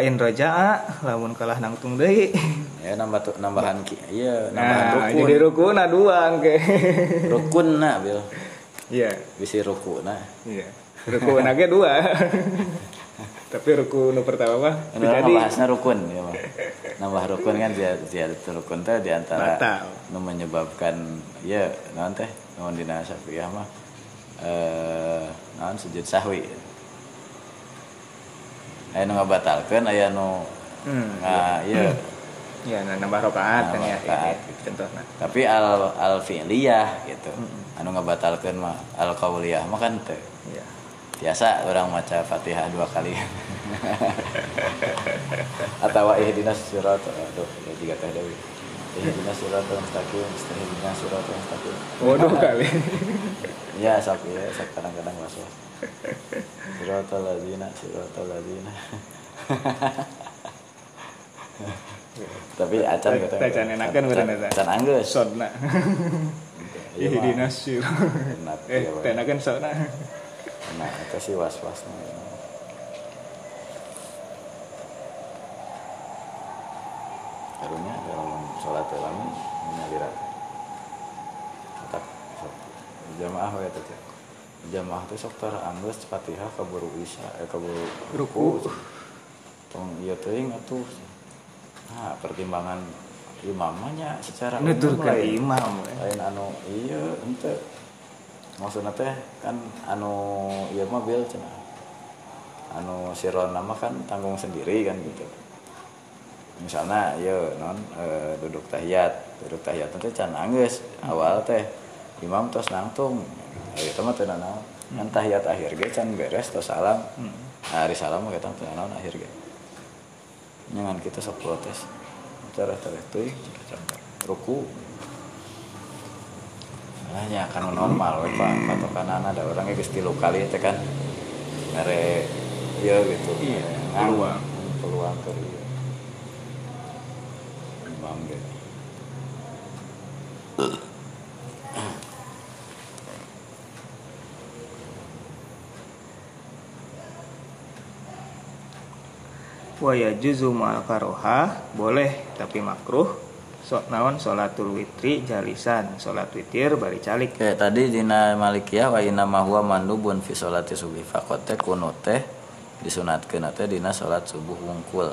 in raja'a lamun kalah nangtung deui. Ya nambah tu nambahan ki iya nambahan nah rukun. jadi rukuna dua engke rukun nah bil. Iya. Bisi ruku nah iya. Rukuna ge dua. Tapi ruku nu pertama mah jadi bahasnya rukun ya mah. Nambah rukun kan ziyadat ziyadat rukun teh di antara nu menyebabkan ya naon teh? Naon dina Syafi'iyah mah? Eh naon sujud sahwi. Aya nu ngabatalkeun aya nu hmm, nga iya. Ya nah, nambah rokaat kan ya rakaat, gitu, contohnya tapi al al fi'liyah gitu. Anu ngabatalkeun mah al qauliyah mah kan teu. iya. Biasa orang maca Fatihah dua kali. Atau ihdinas surat aduh ya juga teh dewi ihdinas surat mustaqim ihdinas surat mustaqim. Waduh kali. Ya sok ya sok kadang-kadang masuk surat ladina surat ladina tapi acan gitu Teh can enakeun meureun eta. can anggeus sodna syir Enak, eh tenakeun sodna nah itu sih was-was karunya dalam sholat dalam menyalira otak jamaah teh Cek. Jamaah teh sok tar anggeus Fatihah kaburu isya eh kaburu Ruku. tong ieu teuing atuh nah pertimbangan imamnya secara nutur umum ka lain. imam we. lain anu iya ente. Maksudnya teh kan anu iya mah bil cenah. Anu siron nama kan tanggung sendiri kan gitu. Misalnya iya non eh, duduk tahiyat. Duduk tahiyat teh can anggeus awal teh imam tos nangtung. Itu mah teu naon kan tahiyat akhir ge can beres tos salam. Nah, hari salam mah kita teu naon akhir ge nyangan kita sok protes. Cara teuing ruku. Hanya kan normal we pak. Patokan ada orangnya geus tilu kali teh kan. Ngare iya gitu. Iya, peluang. peluang ke iya. Imam ge wa yajuzu ma'al karoha boleh tapi makruh. So, naon? Sholatul witri jalisan. Sholat witir bari calik. Oke, tadi dina Malikiyah wa inna ma huwa mandubun fi sholati subuh faqat teh kunut teh disunatkeun teh dina salat subuh wungkul.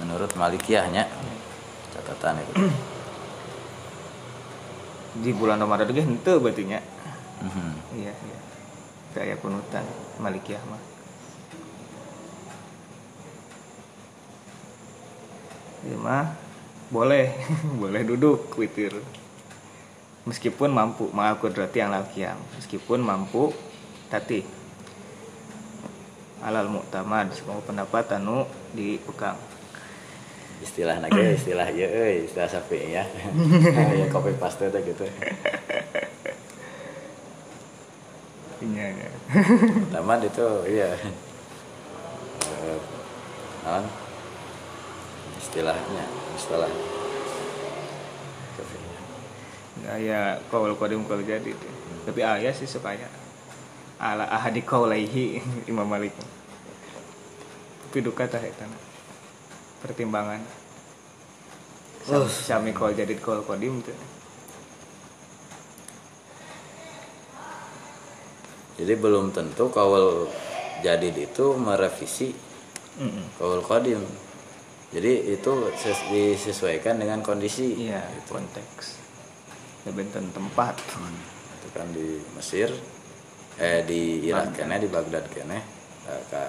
Menurut Malikiyahnya catatan itu. di bulan Ramadan ge henteu berarti nya. Mhm. iya iya. Gaya kunutan malikiyah mah Iya mah boleh. Boleh duduk witir meskipun mampu maaf kudrati yang lakiam meskipun mampu tati. Alal muktamad semua pendapat anu dipegang. Istilah naga istilah ya istilah sapi ya. Ya copy paste teh gitu. Iya iya. Taman itu iya. Naon istilahnya istilah gaya kaul kodim kaul jadi tuh. tapi ayah sih supaya ala ahadi kaulaihi Imam Malik tapi duka na. pertimbangan Oh. sami kaul jadi kaul kodim tuh jadi belum tentu kaul jadid itu merevisi Mm-mm. kaul kodim jadi itu ses- disesuaikan dengan kondisi iya gitu. konteks ya benten tempat itu kan di Mesir eh di Irak kene di Baghdad kene eh, ka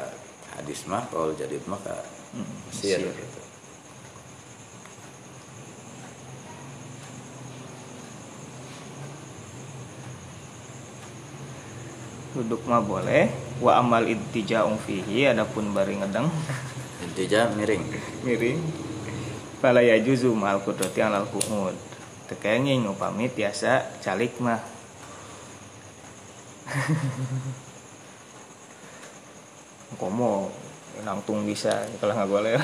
hadis mah kaul jadid mah ka Mm, Mesir, Mesir. gitu. duduk mah boleh wa amal intija'ung fihi adapun bari ngedeng intinya miring. Miring. Fala yajuzu ma'al qudrati alal qu'ud tekenging upami tiasa calik mah. Komo nangtung bisa kalau nggak boleh.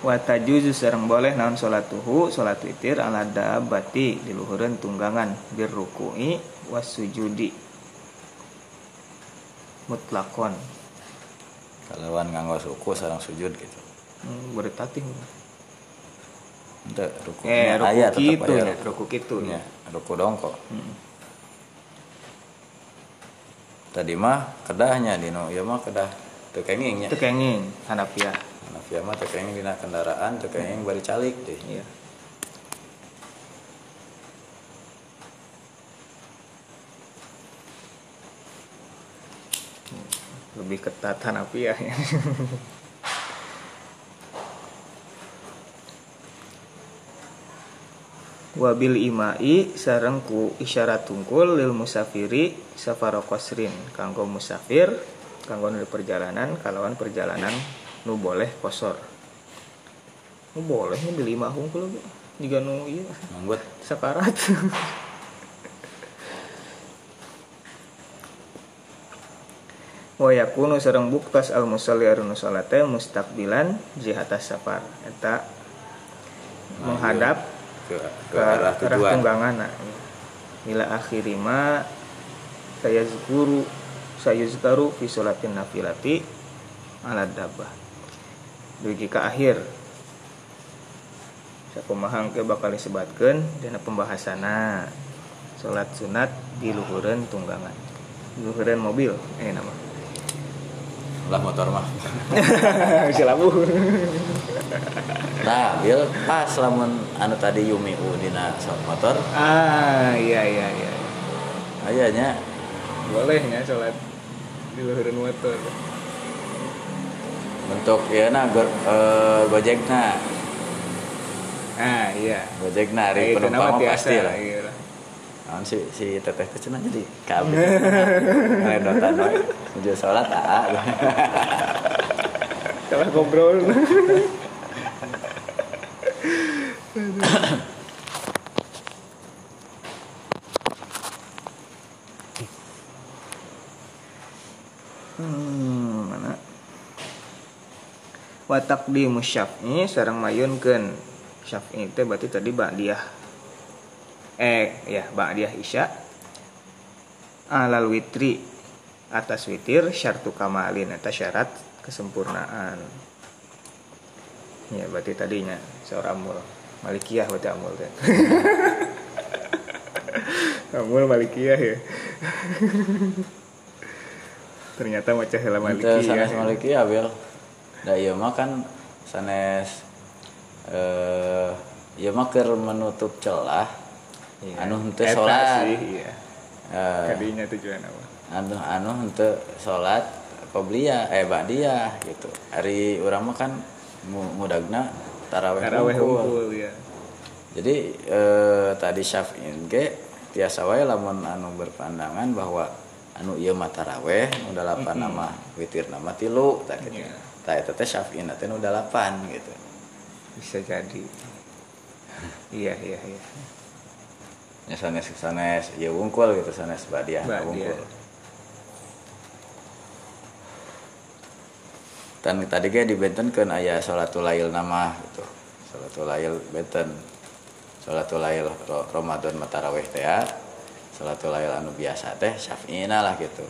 Wa tajuzu sareng boleh naon salatuhu salat witir ala dabati di luhureun tunggangan bir ruku'i was sujudi mutlakon. Kalawan nganggo suku sarang sujud gitu. Hmm, bertatih Ente ruku eh ruku tetep gitu aya ya ruku. gitu ya. Ruku dongko Hmm. tadi mah kedahnya dino. Ieu mah kedah teu kenging nya itu kenging hanafiah Hanafiah mah teu kenging dina kendaraan teu kenging bari calik deh. Iya lebih ketat hanafiah ya. Wabil imai sareng ku isyarat tungkul lil musafiri safaro qasrin kanggo musafir kanggo nu di perjalanan kalawan perjalanan nu boleh kosor. Nu boleh nu di lima hungkul juga nu iya. Manggut. Sakarat wa yakunu sareng buktas al musalli arunu salate mustaqbilan jihatas safar. Eta menghadap ke, ke ke arah arah tujuan. tunggangan ila akhiri ma saya zikuru saya zikaru fi sholatin nafilati ala dabah dugi ka akhir. Saya pemahang ke bakal disebatkan dina pembahasanna. Salat sunat di luhureun tunggangan. Di luhureun mobil eh nama lah motor mah. Bisa labuh nah bil pas lamun anu tadi Yumi U dina sok motor. Ah iya iya iya. Ayahnya. Boleh ya salat di luhureun motor. Bentuk ya nah go, eh, gojek nah ah iya. Gojek nah hari penumpang pasti lah iya Naon si si teteh teh cenah jadi kabeh. Ngedotan wae. Menuju salat aa. Salah ngobrol. hmm, mana? Wa taqdimu syaf'i sareng mayunkeun syaf'i teh berarti tadi ba'diyah. Eh, ya, ba'diyah isya. Alal witri atas witir syartu kamalin eta syarat kesempurnaan ya berarti tadinya seorang amul malikiyah berarti amul teh amul malikiyah ya ternyata macam hela malikiyah sanes ya. maliki ya bil. Da ieu mah kan sanes eh ya mah keur menutup celah Iya. anu henteu salat iya. Eh, Kadinya tujuan apa? anu anu henteu salat qobliyah eh ba'diyah gitu hari urang mah kan mu- mudagna tarawih Taraweh hungkul ya. jadi eh, tadi Syafi'in ge tiasa wae lamun anu berpandangan bahwa anu ieu mah taraweh nu dalapan nama witir nama tilu tak gitu. Iya. Tah eta teh Syafi'in teh nu dalapan gitu. Bisa jadi. Iya, iya, iya. Ya sanes sanes ieu wungkul gitu sanes badiah wungkul. Dan tadi ge dibentenkeun aya salatul lail nama gitu. Salatul lail benten. Salatul lail Ramadan matarawih teh ya. Salatul lail anu biasa teh Syafi'ina lah gitu.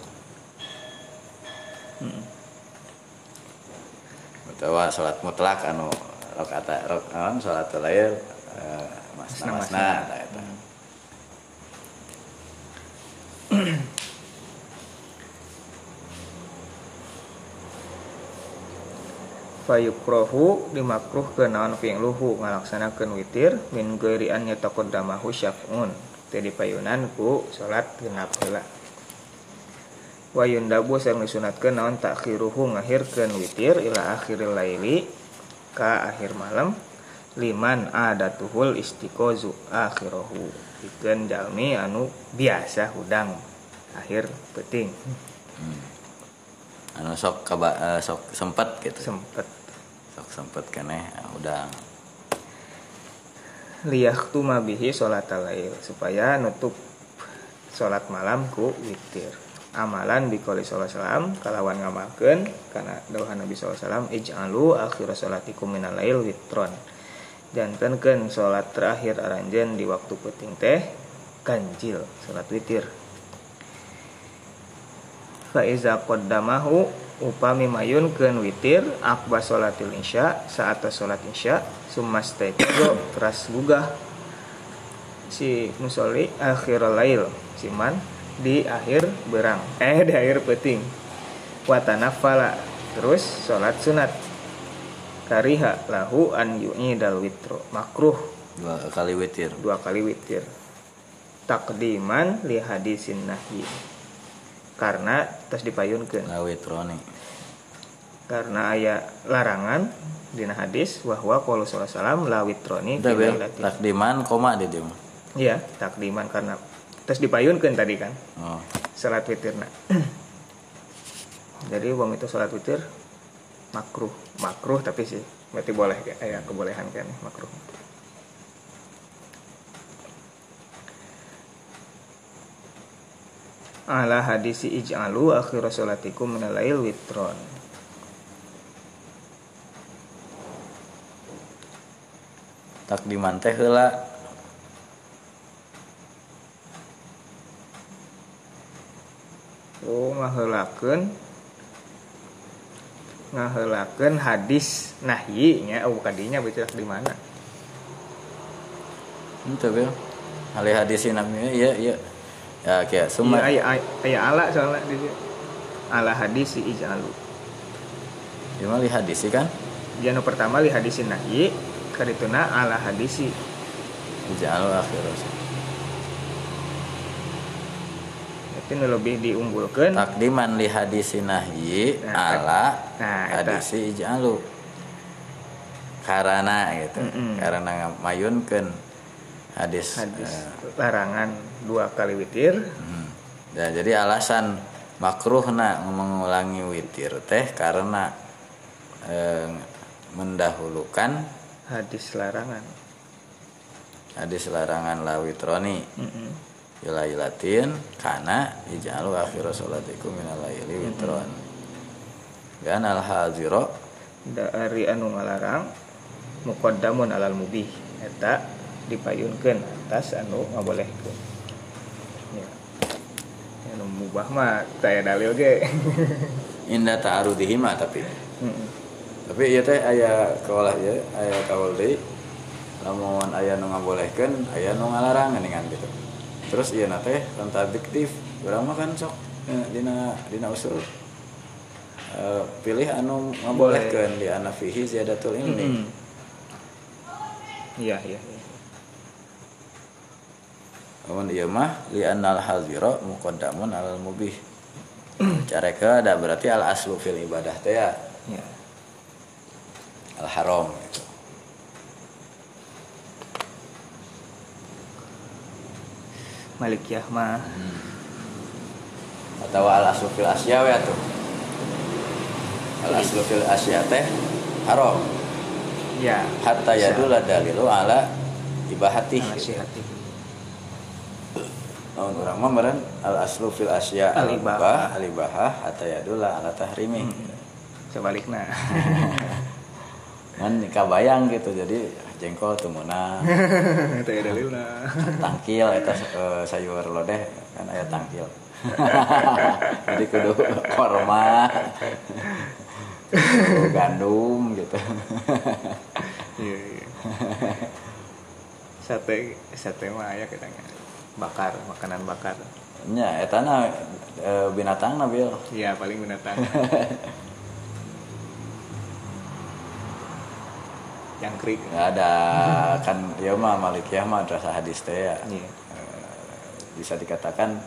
Utawa salat mutlak anu rakaat rok naon salatul lail eh, masna masna Masna-masna. tah eta. Fayukrohu dimakruh ke naon fi'luhu ngalaksanakeun witir min geuri an yataqaddamahu syaf'un. Teu dipayunan ku salat genap heula. Wa yundabu sareng disunatkeun naon takhiruhu ngahirkeun witir ila akhiril laili ka akhir malam liman adatuhul istiqozu akhirahu pikeun jalmi anu biasa hudang akhir penting anu sok kaba, eh, sok sempet gitu. Sempet. Sok sempet keneh udah liyaktu bihi sholat lail supaya nutup sholat malam ku witir. Amalan bikoli sholat salam kalawan ngamalkeun karena dawuh Nabi SAW ij'alu akhir sholatikum minal lail witron jantenkeun sholat terakhir aranjen di waktu penting teh ganjil sholat witir. Fa iza qaddamahu upami mayunkeun witir akba sholatil isya saat sholat isya sumastaiqo teras gugah si musolli akhir lail siman di akhir berang. Eh di akhir peting watanafala terus sholat sunat kariha lahu an yu'idal witro makruh. Dua kali witir. Dua kali witir. Takdiman li hadisin nahyi. Karena terus dipayunkeun. Nah witroni karena aya larangan dina hadis bahwa kalau salah salam la witroni takdiman koma di dia. Iya, takdiman karena terus dipayunkeun tadi kan. Oh. Salat witirna. Jadi uang itu salat witir makruh, makruh tapi sih berarti boleh aya kebolehan kan makruh. Ala hadisi ij'alu akhir salatikum minal lail witron. takdiman teh heula Oh ngaheulakeun ngaheulakeun hadis nahyi nya oh kadinya baca di mana? Itu bel. Ali hadisin namanya iya iya. Ya kayak Iya summa aya aya- aya ala soalnya di ala hadis ijalu. Cuma li hadisi kan? Janu pertama li hadisin nahyi kadituna ala hadisi jalu akhir itu nu lebih diunggulkan takdiman li hadisi nahyi Nah, ala nah, hadisi ijalu karena gitu Mm-mm. karena mayunkeun hadis, hadis eh, larangan dua kali witir hmm. Dan jadi alasan makruhna mengulangi witir teh karena eh, mendahulukan hadis larangan hadis larangan la witroni Mm-mm. Ilailatin kana ijalu akhir salatikum minal laili witron dan al haziro dari anu ngalarang muqaddamun alal mubih. Eta dipayunkeun atas anu ngabolehkeun ya. Anu mubah mah taya dalil ge. Ta'arudihi mah tapi. Tapi ieu teh aya kaulah ya aya kaul deui lamun aya nu ngabolehkeun aya nu ngalarang geuningan gitu terus ieu na teh kontradiktif urang mah kan sok eh, dina dina usul eh, pilih anu ngabolehkeun di anafihi ziyadatul ilmi Mm-mm. iya iya iya. Namun ieu mah li annal hadira muqaddamun alal mubih. Careka ada berarti al aslu fil ibadah teh ya iya al haram gitu. Malikiyah mah Atau al aslu fil asya we atuh. Al aslu fil asya teh haram. ya Hatta bisa. yadul dalilu ala ibahati. Namun orang mah meureun al aslu fil asya al ibah al ibahah hatta yadul ala tahrimi. sebaliknya Kan kabayang gitu jadi jengkol ya dalilna tangkil eta eh, sayur lodeh kan aya tangkil. Jadi kudu korma. Kudu gandum gitu. Iya iya. Sate sate mah aya katanya bakar makanan bakar. Nya eta na eh, binatang bil. Iya paling binatang yang krik nggak ada. Kan ya mah malikiyah mah madrasah hadis teh ya. Iya. Bisa dikatakan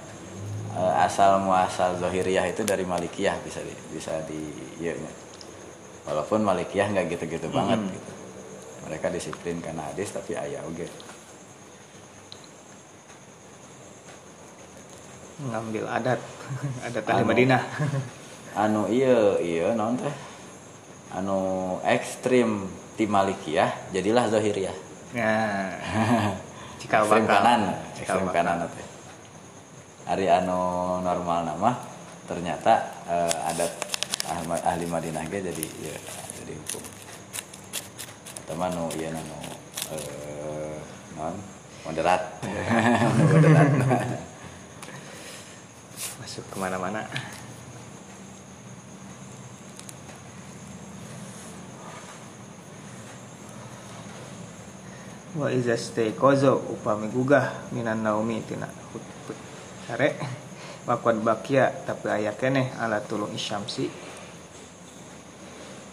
eh, asal muasal zahiriyah itu dari malikiyah bisa di, bisa di iya nya. walaupun malikiyah nggak gitu-gitu banget Hmm. gitu. Mereka disiplin karena hadis tapi ayah oke ngambil adat. Adat ahli Anu. Madinah. Anu iya iya non teh. Anu ekstrim di malikiyah jadilah zahiriyah nah cikal ekstrim bakal. kanan bakal. kanan teh hari anu normal nama ternyata eh, adat ahli, ahli Madinah ge jadi ya, jadi hukum. Teman nu iya nu eh, non moderat. Moderat. Masuk ke mana-mana wa iza stayqaza upami gugah minan naumi tina sare wakad bakia tapi aya keneh ala tulung isyamsi.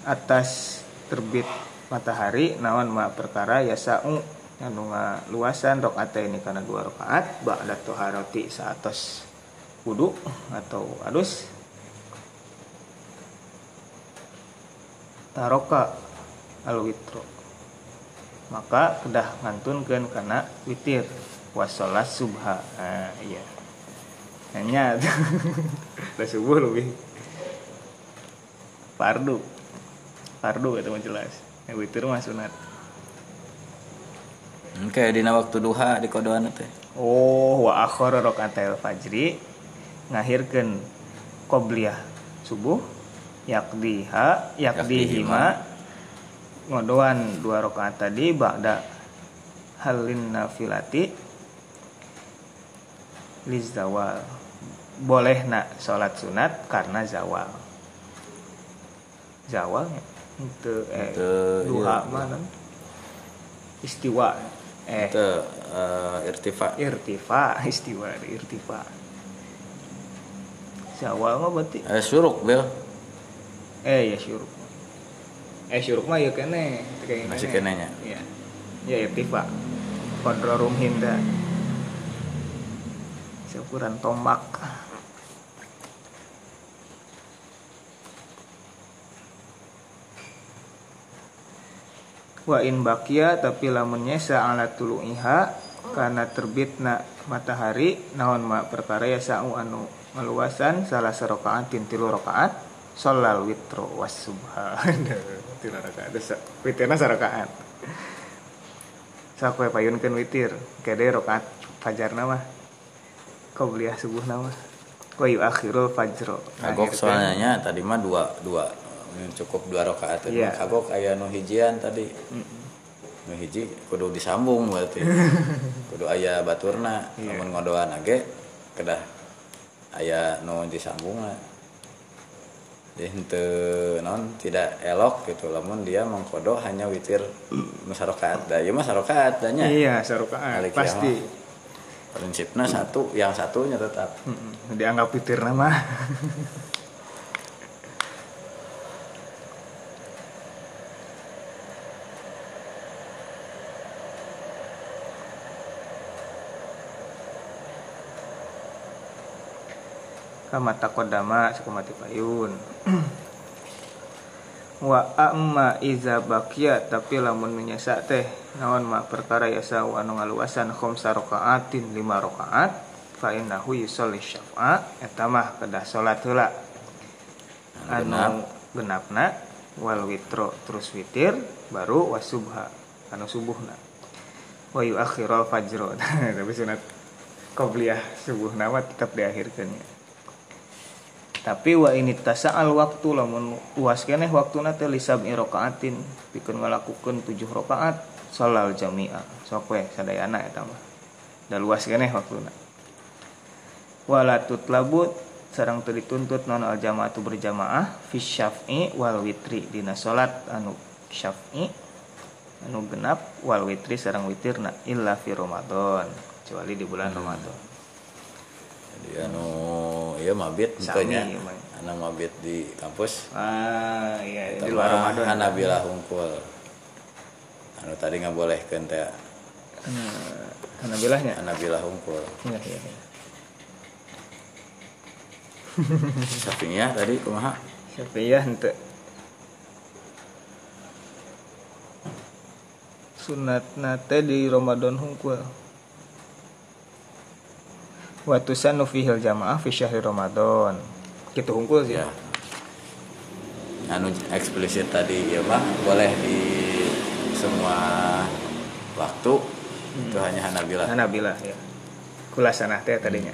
Atas terbit matahari naon ma perkara yasau anu luasan rokaat ini karena dua rakaat ba'da toharoti saatos wudu atau adus. Taroka al witro maka kedah ngantunkeun kana witir. Wasolat subha. Nah, iya. Hanya. Udah subuh lebih. Fardu. Fardu itu mah jelas. Yang witir mah sunat. Oke dina waktu duha di kodoan teh. Oh, wa akhara rakaatil fajri. Ngahirkeun qobliyah subuh yakdiha yakdihima ngodoan dua rakaat tadi ba'da halin nafilati liz zawal boleh nak sholat sunat karena zawal. Zawal itu eh Teu, duha iya. mana? Istiwa eh. Itu eh, irtifa. Irtifa istiwa irtifa. Zawal mah berarti eh, suruk bel eh ya syuruk eh syuruk mah ya kene kayak Masih kenenya. ya ya irtifa kodrorum hinda. Seukuran tombak. Wa in bakia tapi lamunnya sa'ala tuluiha karena terbitna matahari naon ma perkara ya sa'u anu meluasan salah serokaan tintilu rokaat solal witro was subha tilu rokaat desa witirna sarokaan sakwe payunkeun witir. Kede rokaat fajar nama kau beliah subuh nama kau yu akhirul fajro. Kagok soalnya tadi mah dua dua Ini cukup dua rakaat Iya. kagok aya nu hijian tadi. Nu hiji kudu disambung berarti. Kudu aya baturna Iya. namun ngodoan age kedah aya nu disambung jadi henteu non tidak elok gitu. Lamun dia mengkodo hanya witir nu sarokaat da ieu mah sarokaat da nya iya Balik ya, pasti. prinsipnya satu yang satunya tetap. Dianggap witir nama kama taqaddama sakumati payun. Wa amma iza bakia tapi lamun menyesa teh naon ma perkara yasa wa anu ngaluasan khamsa rakaatin lima rakaat fa innahu yusolli syafa eta mah kedah salat heula. Anu genapna wal witro terus witir baru wasubha anu subuhna. Wa yuakhiral fajro. Tapi sunat qobliyah subuh nama tetap diakhirkan ya tapi wa ini tasa'al waktu lamun luas keneh waktu nate lisab rokaatin pikeun ngalakukeun tujuh rokaat salal jami'a sok we sadayana eta mah. Da luas keneh waktuna. Wala tutlabut sarang teu dituntut non al jamaatu berjamaah fi syaf'i wal witri. Dina salat anu syaf'i anu genap wal witri sarang witirna illa fi ramadan kecuali di bulan ramadan jadi anu ya mabit emang. anak mabit di kampus. Ah iya di Tama luar ramadan. Hanabilah hungkul. Anu tadi nggak boleh teh. Karena bilahnya Hanabilah hungkul. Iya iya iya. Tadi kumaha? Syafi'iyah ente sunat nate di Ramadan hungkul Waktu sanu fihil jamaah fi syahri Ramadan. Gitu hungkul sih. Ya. Anu eksplisit tadi ya mah boleh di semua waktu. Itu hanya Hanabilah Hanabilah ya. Kulasanah teh tadinya.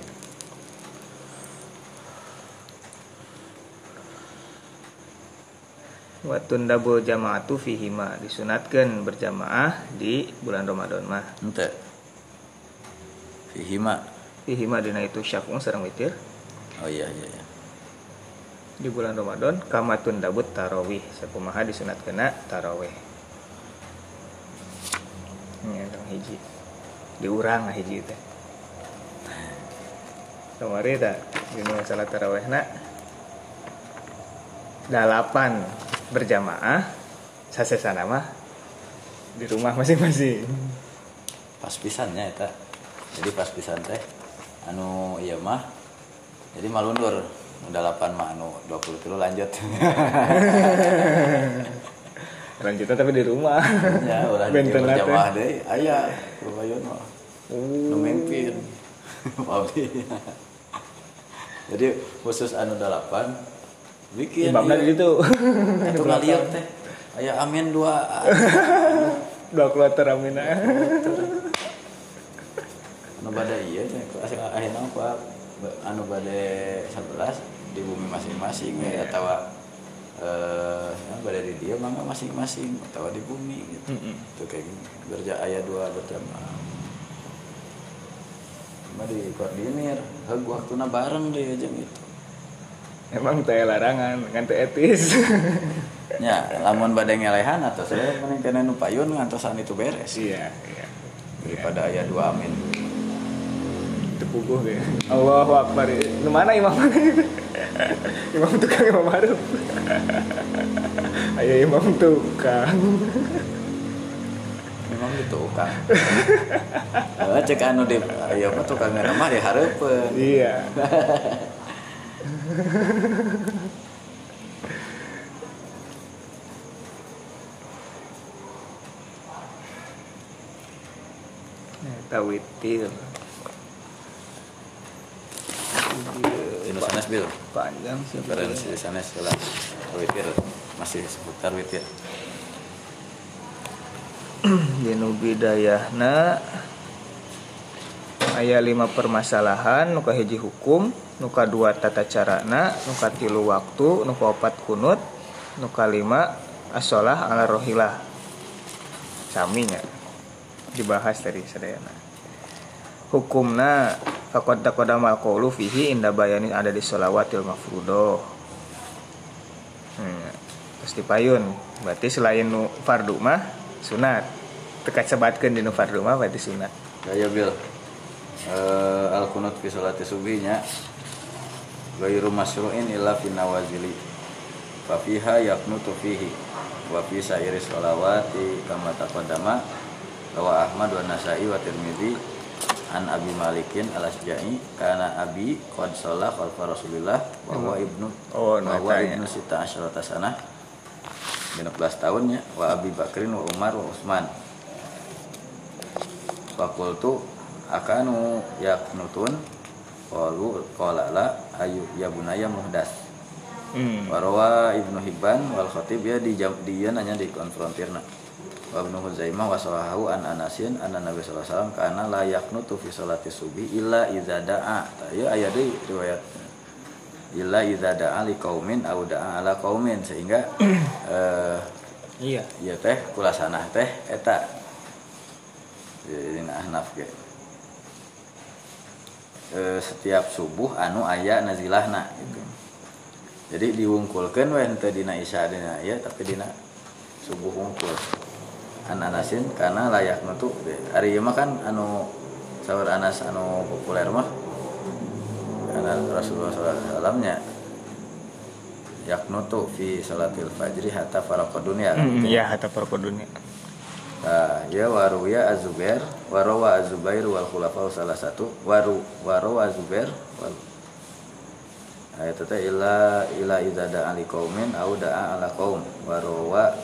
Watun dabul jamaatu fihima disunatkan berjamaah di bulan Ramadan mah. Ente. Fihima fihima dina itu syafung sareng witir. Oh iya iya, iya. di bulan Ramadan kamatun dabut tarawih. Sakumaha disunat kena tarawih. Ini yang hiji. Diurang lah hiji teh. Kemarin tak ini masalah tarawih nak dalapan berjamaah sasesana mah di rumah masing-masing. Pas pisannya eta. Jadi pas pisan teh anu iya mah. Jadi malundur udah 8 mah anu 20 kilo lanjut. Lanjutnya tapi di rumah. Ya ulah jadi Benten nate. berjamaah deh. Aya lumayan mah. Nu mimpin Abdi. jadi khusus anu 8 bikin imamnya di situ. Itu ngaliat teh. Aya amin dua. Dua kloter amina anu bade iya teh akhirnya apa? Anu bade 11 di bumi masing-masing ya atau eh ya, bade di dia mangga masing-masing atau di bumi gitu. Mm-mm. itu kayak gini. Berja ayah dua berjamaah. Mah di koordinir heg waktuna bareng deh aja gitu. Emang teh larangan teh etis. Ya lamun bade ngelehan atau saya mending kena nu payun ngantosan itu beres. Iya iya. Daripada ayah dua amin tepuguh deh Allahu Akbar nu mana imam? Imam tukang imam harus ayo imam tukang. Memang gitu kan Eh, cek anu di ayo mah tukang mah dihareupeun iya. Tawitir Dino sanes bil? Panjang sih Keren si sanes lah witir masih seputar witir. Dinu bidayahna aya lima permasalahan nuka hiji hukum nuka dua tata carana nuka tilu waktu nuka opat kunut nuka lima asolah ala rohilah. Saminya dibahas tadi sadayana. Hukumna fakot takodamal qawlu fihi inda bayanin ada di sholawatil mafrudoh hmm. terus dipayun. Berarti selain nu fardu mah sunat. Tekat sebatkan di nu fardu mah berarti sunat. Gaya bil. Eh al kunut fi salati subinya Gairu masru'in illa fi nawazili. Fa fiha yaknutu fihi. Wa fi sairi sholawati kama taqaddama. Rawa Ahmad wa Nasai wa Tirmidzi an Abi Malikin al Asja'i karena Abi qad sholah khalfa Rasulillah wa huwa ibnu Oh, wa huwa natanya. ibnu sita asyrata sanah 16 tahunnya wa Abi Bakrin wa Umar wa Utsman Fakultu akanu yaknutun qalu qala la ayu ya bunaya muhdas Hmm. Warawa Ibnu Hibban wal Khatib ya di jam dia nanya di konfrontirna. Wa Ibnu Huzaimah wa sahahu an Anasin anna Nabi sallallahu alaihi wasallam kana la yaqnutu fi sholati subhi illa idza da'a. Ieu aya deui riwayat. Illa idza da'a li qaumin aw da'a ala qaumin sehingga eh Iya. ieu teh kulasana teh eta dina Ahnaf ge. Eh, setiap subuh anu aya nazilahna gitu jadi diwungkulkan we henteu dina isya dina ya tapi dina subuh wungkul an anasin karena layak nutu hari mah kan anu saur anas anu populer mah karena Rasulullah SAW nya yaknutu fi salatil fajri hatta faraqad dunya Hmm, Iya, kata perkodunya. Nah, ya waruya azubair warawa azubair wal khulafa salah satu waru warawa azubair wal ayat teh illa illa idza da'a li qaumin au da'a ala qaum warawa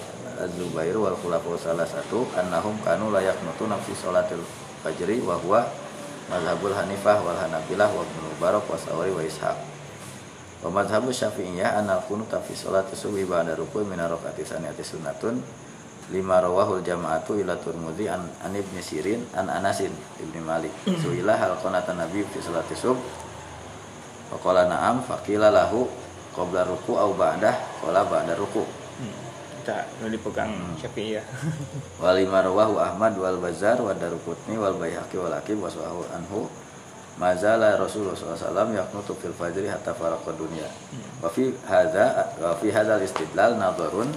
azubair wal khulafa salah satu annahum kanu la yaqnutuna fi salatil fajri wa huwa mazhabul hanifah wal hanabilah wa ibnu mubarak wa sawri wa ishaq wa mazhabu syafi'iyah anal kunuta fi salati subhi ba'da rukun min rakaati saniyati sunnatun lima rawahul jama'atu ila turmudi an, an ibni sirin an anasin ibni malik suilah hal qanata nabi fi salati sub Faqala na'am faqila lahu qabla ruku au ba'dah qala ba'da ruku. Tak, nu dipegang. Hmm. Syafi'i ya. wa lima rawahu ahmad wal bazar wa darukutni wal bayhaqi wal hakim wa anhu. Mazala rasulullah SAW yaqnutu fil fajri hatta faraqa dunya. Wa fi hadza wa fi hadzal istidlal nadharun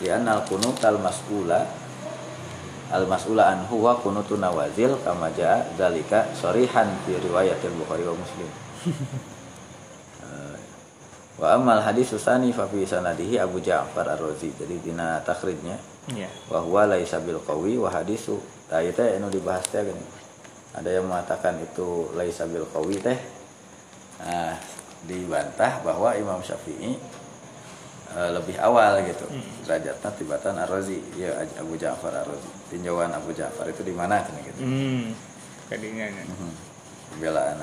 li anna al qunut al mas'ula al mas'ula anhu wa qunutu nawazil kama jaa dzalika sarihan fi riwayatil bukhari wa muslim wa amal hadis susani fa fi sanadihi abu ja'far ar-razi. Jadi dina takhrijnya Iya. wa huwa laisa bil qawi wa hadisu. Tah teh anu dibahas teh gini ada yang mengatakan itu laisa bil qawi teh nah dibantah bahwa Imam Syafi'i eh, lebih awal gitu. Derajatnya tibatan ar-razi. Ya Abu Ja'far ar-razi. Tinjauan Abu Ja'far itu di mana kan gitu. Hmm. Tadinya ya. Mhm. pembelaan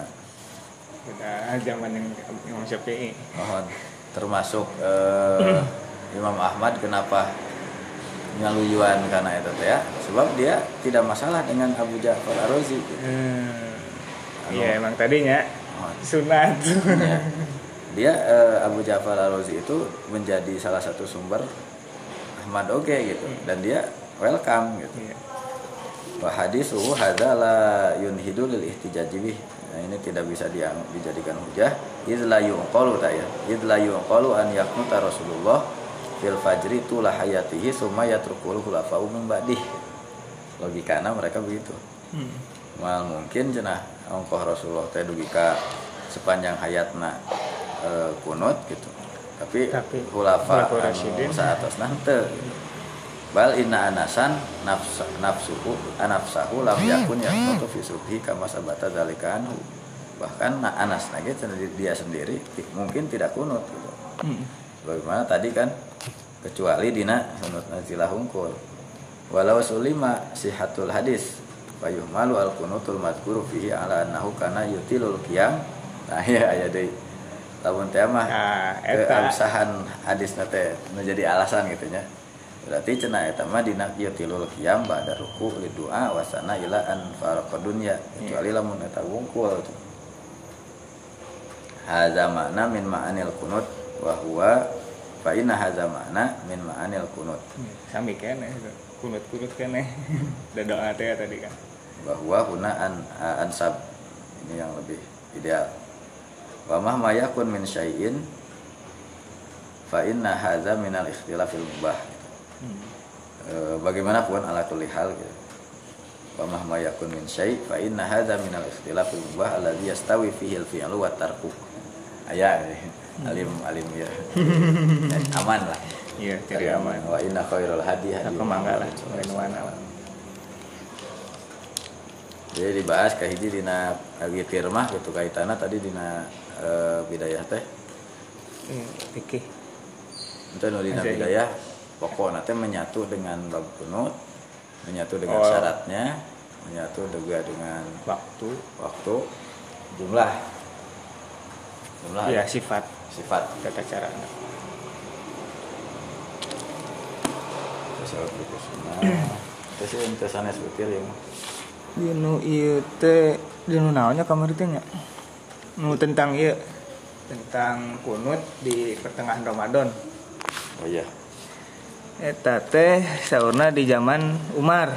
zaman yang Imam Syafi'i. mohon termasuk eh, Imam Ahmad kenapa nyaluyuan karena itu ya sebab dia tidak masalah dengan Abu Ja'far ar-razi gitu. Hmm. Iya, emang tadinya Mohon. sunat. Ya. dia eh, Abu Ja'far al-Razi itu menjadi salah satu sumber Ahmad Oge gitu dan dia welcome gitu Iya. wa hadithu hadza la yunhidu lil ihtijaji bih nah, ini tidak bisa dijadikan hujah id la yuqalu ta ya id la yuqalu an yaqnuta Rasulullah fil fajri tula hayatihi summa yatrukul khulafa'u min ba'dih logikana mereka begitu Hmm. mal mungkin cenah ongkoh Rasulullah teh dugi ka sepanjang hayatna e, kunut gitu tapi, Tapi, khulafa rasyidin. saatos teu gitu. Bal inna anasan nafs nafsuhu anafsahu lam yakun yaqutu fi subhi kama sabata dzalika anhu bahkan na- Anas lagi dia sendiri mungkin tidak kunut gitu. Hmm. Bagaimana tadi kan kecuali dina sunut nazilah hungkul. Walau sulima sihatul hadis fayuh malu al kunutul madkuru fihi ala annahu kana yutilul qiyam. Nah ya aya deui. Lamun teh mah Nah, eta. keabsahan hadis teh menjadi alasan gitu nya. Berarti cenah eta mah dina yutilul qiyam ba'da ruku li doa wasana ila an faraqa dunya kecuali lamun eta wungkul. Hadza makna min ma'anil kunut wa huwa fa inna hadza makna min ma'anil kunut Sami kene kunut-kunut kene. Da doa teh tadi kan. bahwa huna an ansab ini yang lebih ideal wa mahma yakun min syai'in fa inna hadza min al ikhtilafil mubah. E, bagaimanapun ala kulli hal gitu. wa mahma yakun min syai' fa inna hadza min al ikhtilafil mubah alladhi yastawi fihi al fi'lu wa tarku. Aya alim alim ya. Aman lah. Iya, jadi aman. wa inna khairul hadi hadi. Aku mangga lah, jadi dibahas ke hiji dina witir mah gitu kaitannya tadi dina eh, bidayah teh. Eh, fikih. Itu nu dina bidayah pokoknya teh menyatu dengan bab kunut menyatu dengan Oh. syaratnya menyatu juga dengan waktu. waktu jumlah. Jumlah. Ya sifat. Sifat. Tata cara tasawuf itu? Sunnah itu sih ente sanes witir yang dinu ieu teh dinu naonnya kamari teh nya nu tentang ieu tentang kunut di pertengahan Ramadan. Oh iya eta teh saurna di zaman Umar.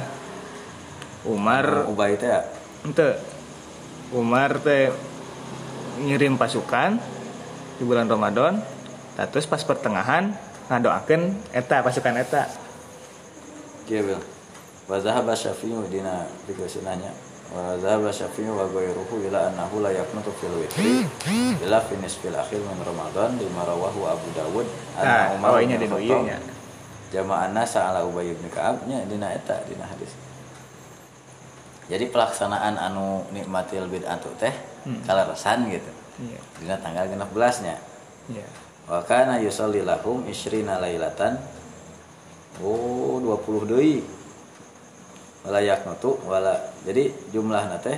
Umar ubay teh ya? Ente. Umar teh ngirim pasukan di bulan Ramadan terus pas pertengahan ngadoakeun eta pasukan eta. Bil. Wa dhahaba Syafi'i dina pikir sunanya. Wa Syafi'i wa ghairuhu ila annahu la yaqnutu fil witri ila fi nisfil akhir min Ramadan lima rawahu Abu Dawud nah oh ini bin di Jama'an nasa ala Ubay bin Ka'ab nya dina eta dina hadis. Jadi pelaksanaan anu nikmatil bid'atu teh Hmm. kaleresan gitu. iya Dina tanggal 16 nya. iya Wa kana yusalli lahum isrina lailatan. Oh, 20 deui. Wala yaknutu wala. Jadi jumlahna teh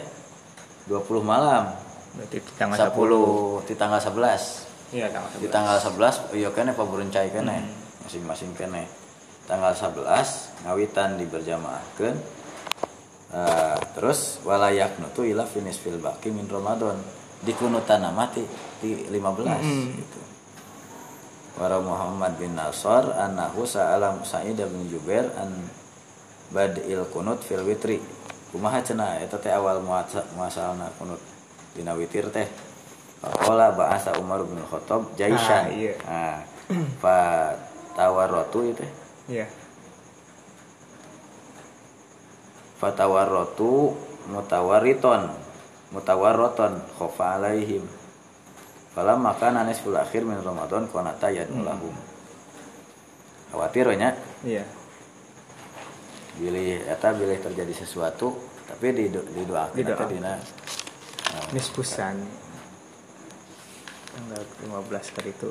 20 malam. berarti di tanggal 10 di tanggal 11. 10 iya tanggal Di 11 tanggal 11 iya kene paburencai kene. Hmm. Masing-masing kene. Tanggal 11 ngawitan diberjamaahkeun. Uh, terus wala yaknutu ila finis fil baqi min Ramadan. Di kunutan mati di 15 Hmm. gitu. Wara Muhammad bin Nasr annahu sa'ala Sa'id bin Jubair an badil kunut fil witri. Kumaha cenah eta teh awal muasa- muasalna kunut dina witir teh. Faqala ba'asa Umar bin Khattab jaisan. Ah, iya. Nah, fa tawarratu itu. Iya Fatawarratu mutawariton mutawarroton khofa alaihim. Falam maka nanis ful akhir min Ramadan konata yadnu lahum. Khawatir we nya. iya bilih eta bilih terjadi sesuatu tapi di didoakeun Didoakeun. eta dina nispusan tanggal 15 kali itu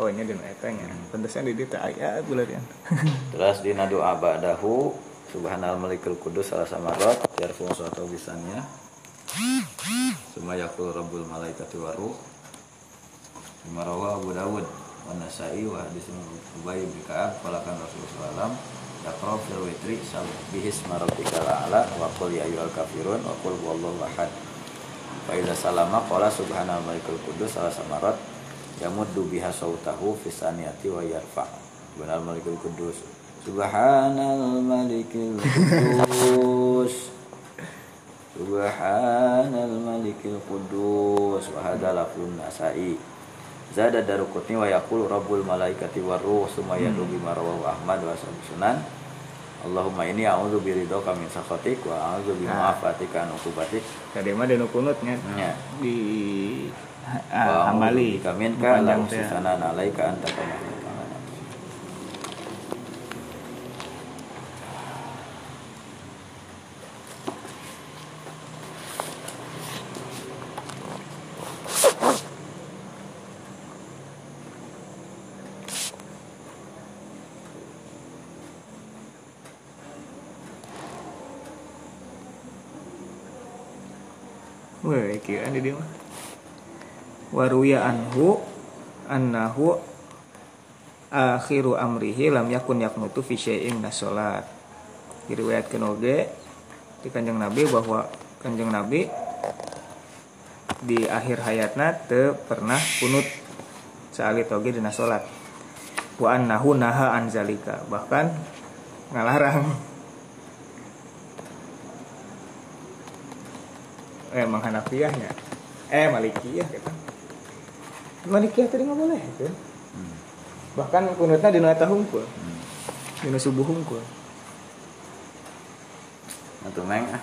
oh ini di eta nya pantesan di dieu aya bulan terus dina doa ba'dahu subhanal malikul kudus salah samarot yarfu suatu bisannya summa yakul rabbul malaikati waruh lima rawa Abu Dawud wa Nasai wa hadis Ubay bin Ka'ab Rasulullah sallam yaqra fil witri sabbihis marabbikal a'la wa qul ya ayyuhal kafirun wa qul huwallahu ahad. Fa salama subhanal malikul kudus salah samarat yamuddu biha sautahu fi saniyati wa yarfa. Subhanal malikul kudus subhanal malikul kudus subhanal malikul kudus wa hadza lafzun nasai. Zada darukutni wa yaqulu rabbul malaikati waruh summa yadu bima rawahu Ahmad wa sunan. Allahumma ini a'udzu biridhoka min sakhatik wa a'udzu bi Nah. ma'afatika an uqubatik. Mah di kunutnya nya di ah, amali kamin ka la Panjang teh. usana alaika anta kama Wah, kira di dia mah. Waruya anhu annahu akhiru amrihi lam yakun yaknutu fi syai'in nasolat. Diriwayatkeun oge di Kanjeng Nabi bahwa Kanjeng Nabi di akhir hayatna teu pernah kunut saali toge dina salat. Wa annahu naha an zalika, bahkan ngalarang eh emang Hanafiyahnya eh Malikiyah gitu Malikiyah tadi nggak boleh gitu bahkan kunutnya di nata hungkul di subuh hungkul Atuh meng ah.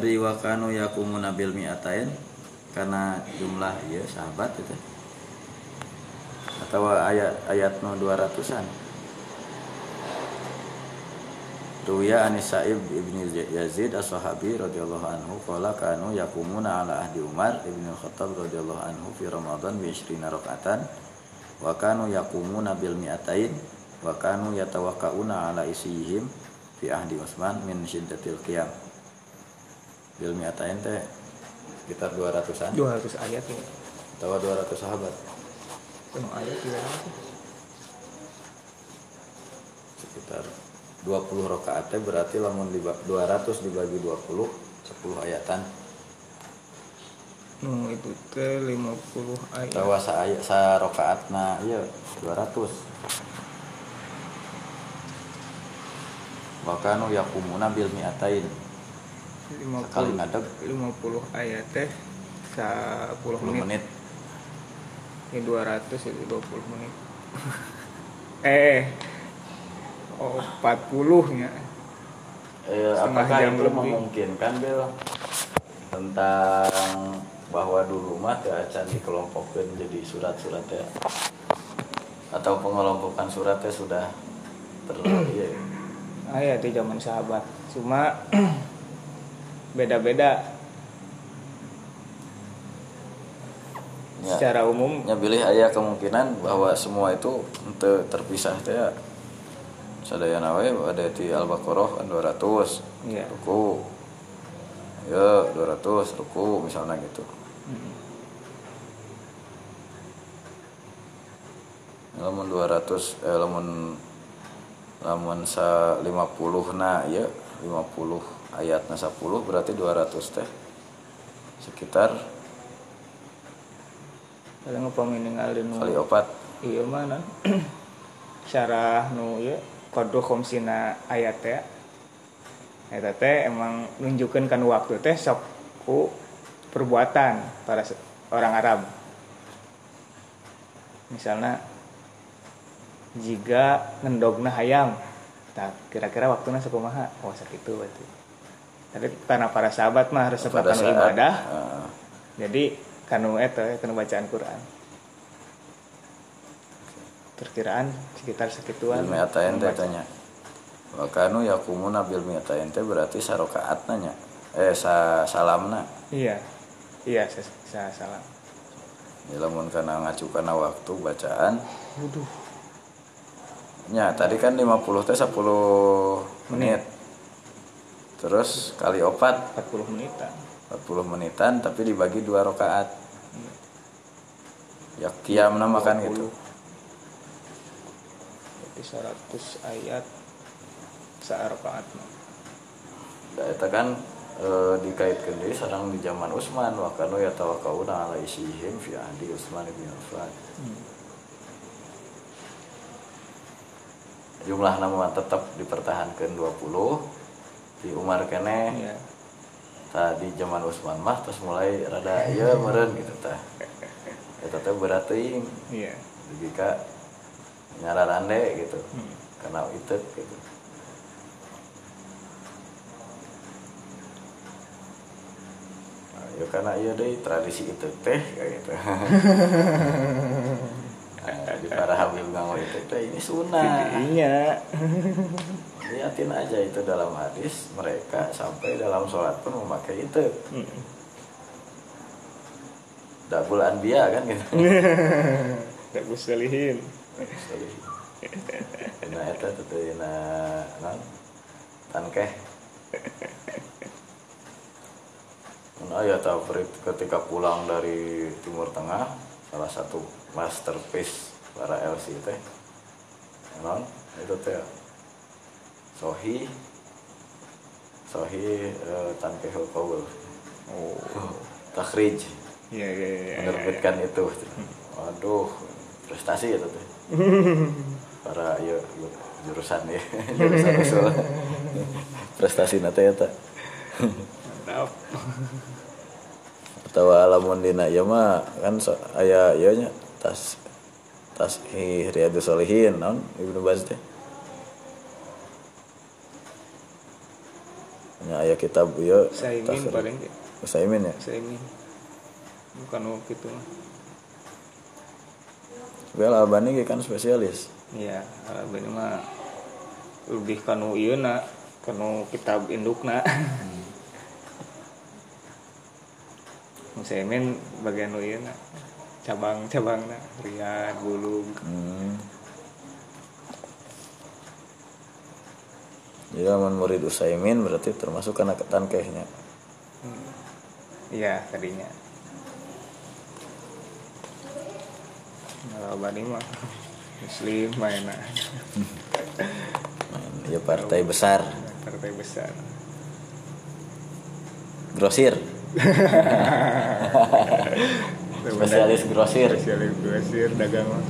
Riwakanu yakumuna bil mi'atain. Karena jumlah ya sahabat itu. Atau ayat ayat no 200-an Ruya Anis Sa'ib ibn Yazid as-sahabi radhiyallahu anhu qala kanu yakumuna ala ahdi Umar ibn Khattab radhiyallahu anhu fi Ramadan bi 20 raka'atan wa kanu yakumuna bil mi'atain. Wa kanu yatawakkauna ala isihim fi ahdi Utsman min syiddatil qiyam bil mi'atain teh sekitar 200-an 200 ayat ya. Atau 200 sahabat. Penuh ayat ya sekitar 20 rakaatnya berarti lamun diba- 200 dibagi 20 10 ayatan. Nu itu teh 50 ayat. Tawa sa ayat sa rakaatna iya 200 Wakanu yakumuna bil mi'atain 50 Sekali ngadeg 50 ayat teh 10 10 menit. menit Ini 200 itu 20 menit. eh oh 40 nya. Eh, Setengah apakah jam itu lebih. memungkinkan Bil tentang bahwa dulu mah teu acan dikelompokkan jadi surat-surat ya atau pengelompokan suratnya sudah terlalu ya Ayat di zaman sahabat. Cuma beda-beda Ya. secara umum nya pilih ayah kemungkinan bahwa semua itu ente terpisah ya. sadaya nawe ada di al-baqarah kan 200 Iya. ruku ya 200 ruku misalnya gitu Hmm. lamun 200 eh lamun lamun sa 50 na ya 50 ayatna 10 berarti 200 teh. Sekitar paling upami ningali nu kali opat. Iya mana? Syarah nu ieu qadru khamsina ayat teh. Eta teh emang nunjukkeun kan waktu teh sok ku perbuatan para orang Arab. Misalnya jika ngendogna hayam tak kira-kira waktunya sakumaha oh sakitu berarti tapi karena para sahabat mah harus pada saat ibadah. Eh, jadi kanu eta kanu bacaan Quran. Perkiraan sekitar sekituan bil mi'atain teh membaca. tanya. Wa kanu yakumuna bil mi'atain teh berarti sarokaat nanya eh sa salamna. Iya. Iya saya, saya salah Ya, lamun kana ngacu kana waktu bacaan. Waduh. nya tadi kan 50 teh 10 menit terus kali opat? 40 menitan. 40 menitan tapi dibagi dua rakaat. Ya kiam nama kan gitu. Berarti 100 ayat saarakaat nah, itu kan e, dikaitkan deui sareng di zaman Utsman wa kanu yatawakkauna ala isihim fi ahdi Utsman bin Affan. Jumlah nama tetap dipertahankan 20 di Umar kene iya. tadi zaman Utsman mah terus mulai rada iya meren gitu tah eta teh berat teuing. Iya. Jika nyararande gitu. Hmm. karena itu gitu. Nah, ya karena iya deh tradisi itu teh kayak gitu. Nah, di para habib nganggo itu teh ini sunnah. Iya liatin aja itu dalam hadis mereka sampai dalam sholat pun memakai itu. Hmm. dabul anbiya kan gitu. Gak bisa lihin Sorry. Nah, itu tuh nah, non? Tankeh. Nah, ya tahu Frit, ketika pulang dari Timur Tengah, salah satu masterpiece para LC teh, non? Itu teh Sohi, Sohi eh, tankeh Qawl, oh. Takhrij, iya iya iya menerbitkan itu. Waduh, prestasi itu teh. para ya jurusan ya. Jurusan usul. Prestasi nate ya tak? Mantap. Atau lamun dina ya mah kan so, aya ieu nya tas tas riyadus solihin naon? Ibnu baz teh nya aya kitab ieu Saimin paling Usaimin ya? Saimin. Bukan nu gitu mah Well Albani kan spesialis. Iya Albani mah lebih kanu ieu na kanu kitab indukna Musaimin bagian nu ieu na cabang-cabangna Riyad Bulug hmm. Jadi lamun murid Usaimin berarti termasuk anak ketankehnya iya tadinya. Kalau Albani mah muslim mainan ya partai besar. Partai besar. Grosir. Spesialis grosir. spesialis grosir dagang. mah